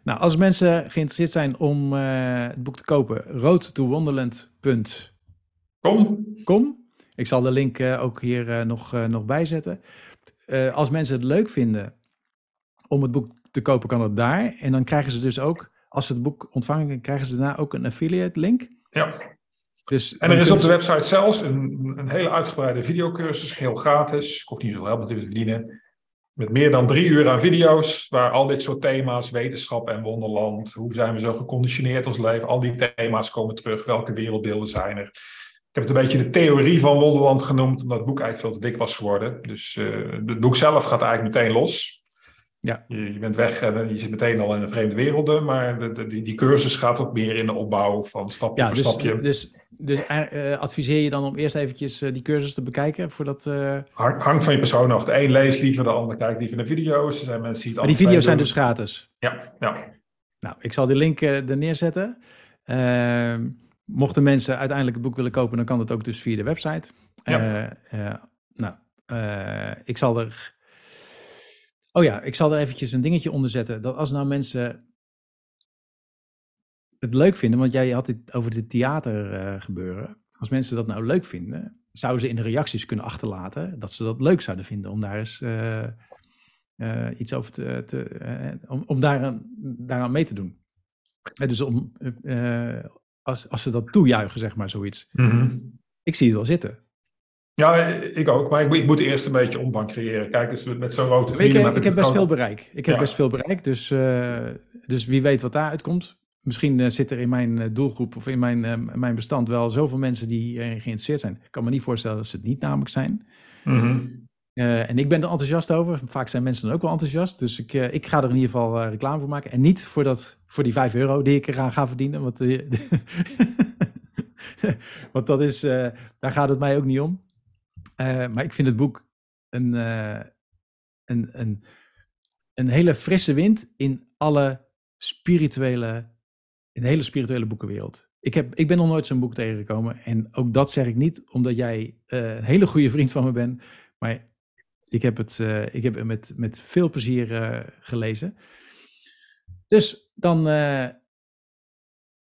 Nou, als mensen geïnteresseerd zijn om uh, het boek te kopen, roadtowonderland.com. Ik zal de link uh, ook hier uh, nog, nog bijzetten. als mensen het leuk vinden om het boek te kopen, kan het daar. En dan krijgen ze dus ook, als ze het boek ontvangen, krijgen ze daarna ook een affiliate link. Ja. Dus, en er is op de website zelfs een, een hele uitgebreide videocursus, geheel gratis. Kost niet zo helemaal natuurlijk te verdienen. Met meer dan drie uur aan video's, waar al dit soort thema's, wetenschap en wonderland, hoe zijn we zo geconditioneerd ons leven, al die thema's komen terug. Welke wereldbeelden zijn er? Ik heb het een beetje de theorie van Wonderland genoemd, omdat het boek eigenlijk veel te dik was geworden. Dus uh, het boek zelf gaat eigenlijk meteen los. Ja. Je, je, bent weg en je zit meteen al in een vreemde werelden, maar de, de, die, die, cursus gaat ook meer in de opbouw van stapje ja, voor dus, stapje. Dus, dus uh, adviseer je dan om eerst eventjes uh, die cursus te bekijken voordat... Uh... Hang, hangt van je persoon af. De een leest liever, de ander kijkt liever naar video's. Er zijn mensen die het maar die video's zijn dus gratis? Ja, ja. Nou, ik zal die link er neerzetten. Ehm, mochten mensen uiteindelijk het boek willen kopen, dan kan dat ook dus via de website. Ja. nou, ik zal er Oh ja, ik zal er eventjes een dingetje onder zetten. Dat als nou mensen het leuk vinden, want jij had het over het theater uh, gebeuren. Als mensen dat nou leuk vinden, zouden ze in de reacties kunnen achterlaten dat ze dat leuk zouden vinden om daar eens uh, uh, iets over te, te om, om daaraan, daaraan mee te doen. dus om, als, als ze dat toejuichen, zeg maar, zoiets. Mm -hmm. Ik zie het wel zitten. Ja, ik ook. Maar ik, ik, moet eerst een beetje omvang creëren. Kijk eens, met zo'n vrienden... Ik, ik, ik heb best veel bereik. Ik heb ja. best veel bereik. Dus, uh, dus wie weet wat daaruit komt. Misschien uh, zit er in mijn uh, doelgroep of in mijn, mijn bestand wel zoveel mensen die geïnteresseerd zijn. Ik kan me niet voorstellen dat ze het niet namelijk zijn. Mm -hmm. en ik ben er enthousiast over. Vaak zijn mensen dan ook wel enthousiast. Dus ik, ik ga er in ieder geval reclame voor maken. En niet voor, dat, voor die 5 euro die ik eraan ga verdienen. Want, want dat is, daar gaat het mij ook niet om. Uh, maar ik vind het boek een, uh, een, een, een hele frisse wind in alle spirituele, in de hele spirituele boekenwereld. Ik, heb, ik ben nog nooit zo'n boek tegengekomen. En ook dat zeg ik niet omdat jij uh, een hele goede vriend van me bent. Maar ik heb het, ik heb het met, met veel plezier gelezen. Dus dan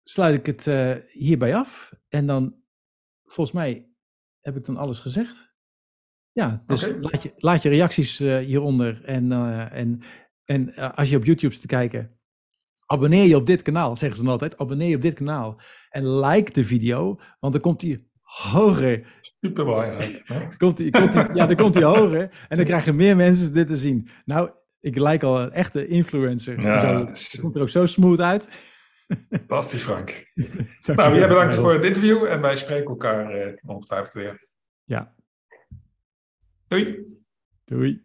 sluit ik het hierbij af. En dan, volgens mij, heb ik dan alles gezegd. Ja, dus okay. laat, je, laat je reacties uh, hieronder. En, uh, en, en uh, als je op YouTube zit te kijken, abonneer je op dit kanaal, zeggen ze dan altijd. Abonneer je op dit kanaal. En like de video, want dan komt hij hoger. Super belangrijk. komt die, komt die, ja, dan komt hij hoger. En dan krijgen meer mensen dit te zien. Nou, ik lijk al een echte influencer. Ja, zo, dus... komt er ook zo smooth uit. Fantastisch, Frank. nou, jij bedankt voor het interview en wij spreken elkaar ongetwijfeld weer. Ja, Doei. Doei.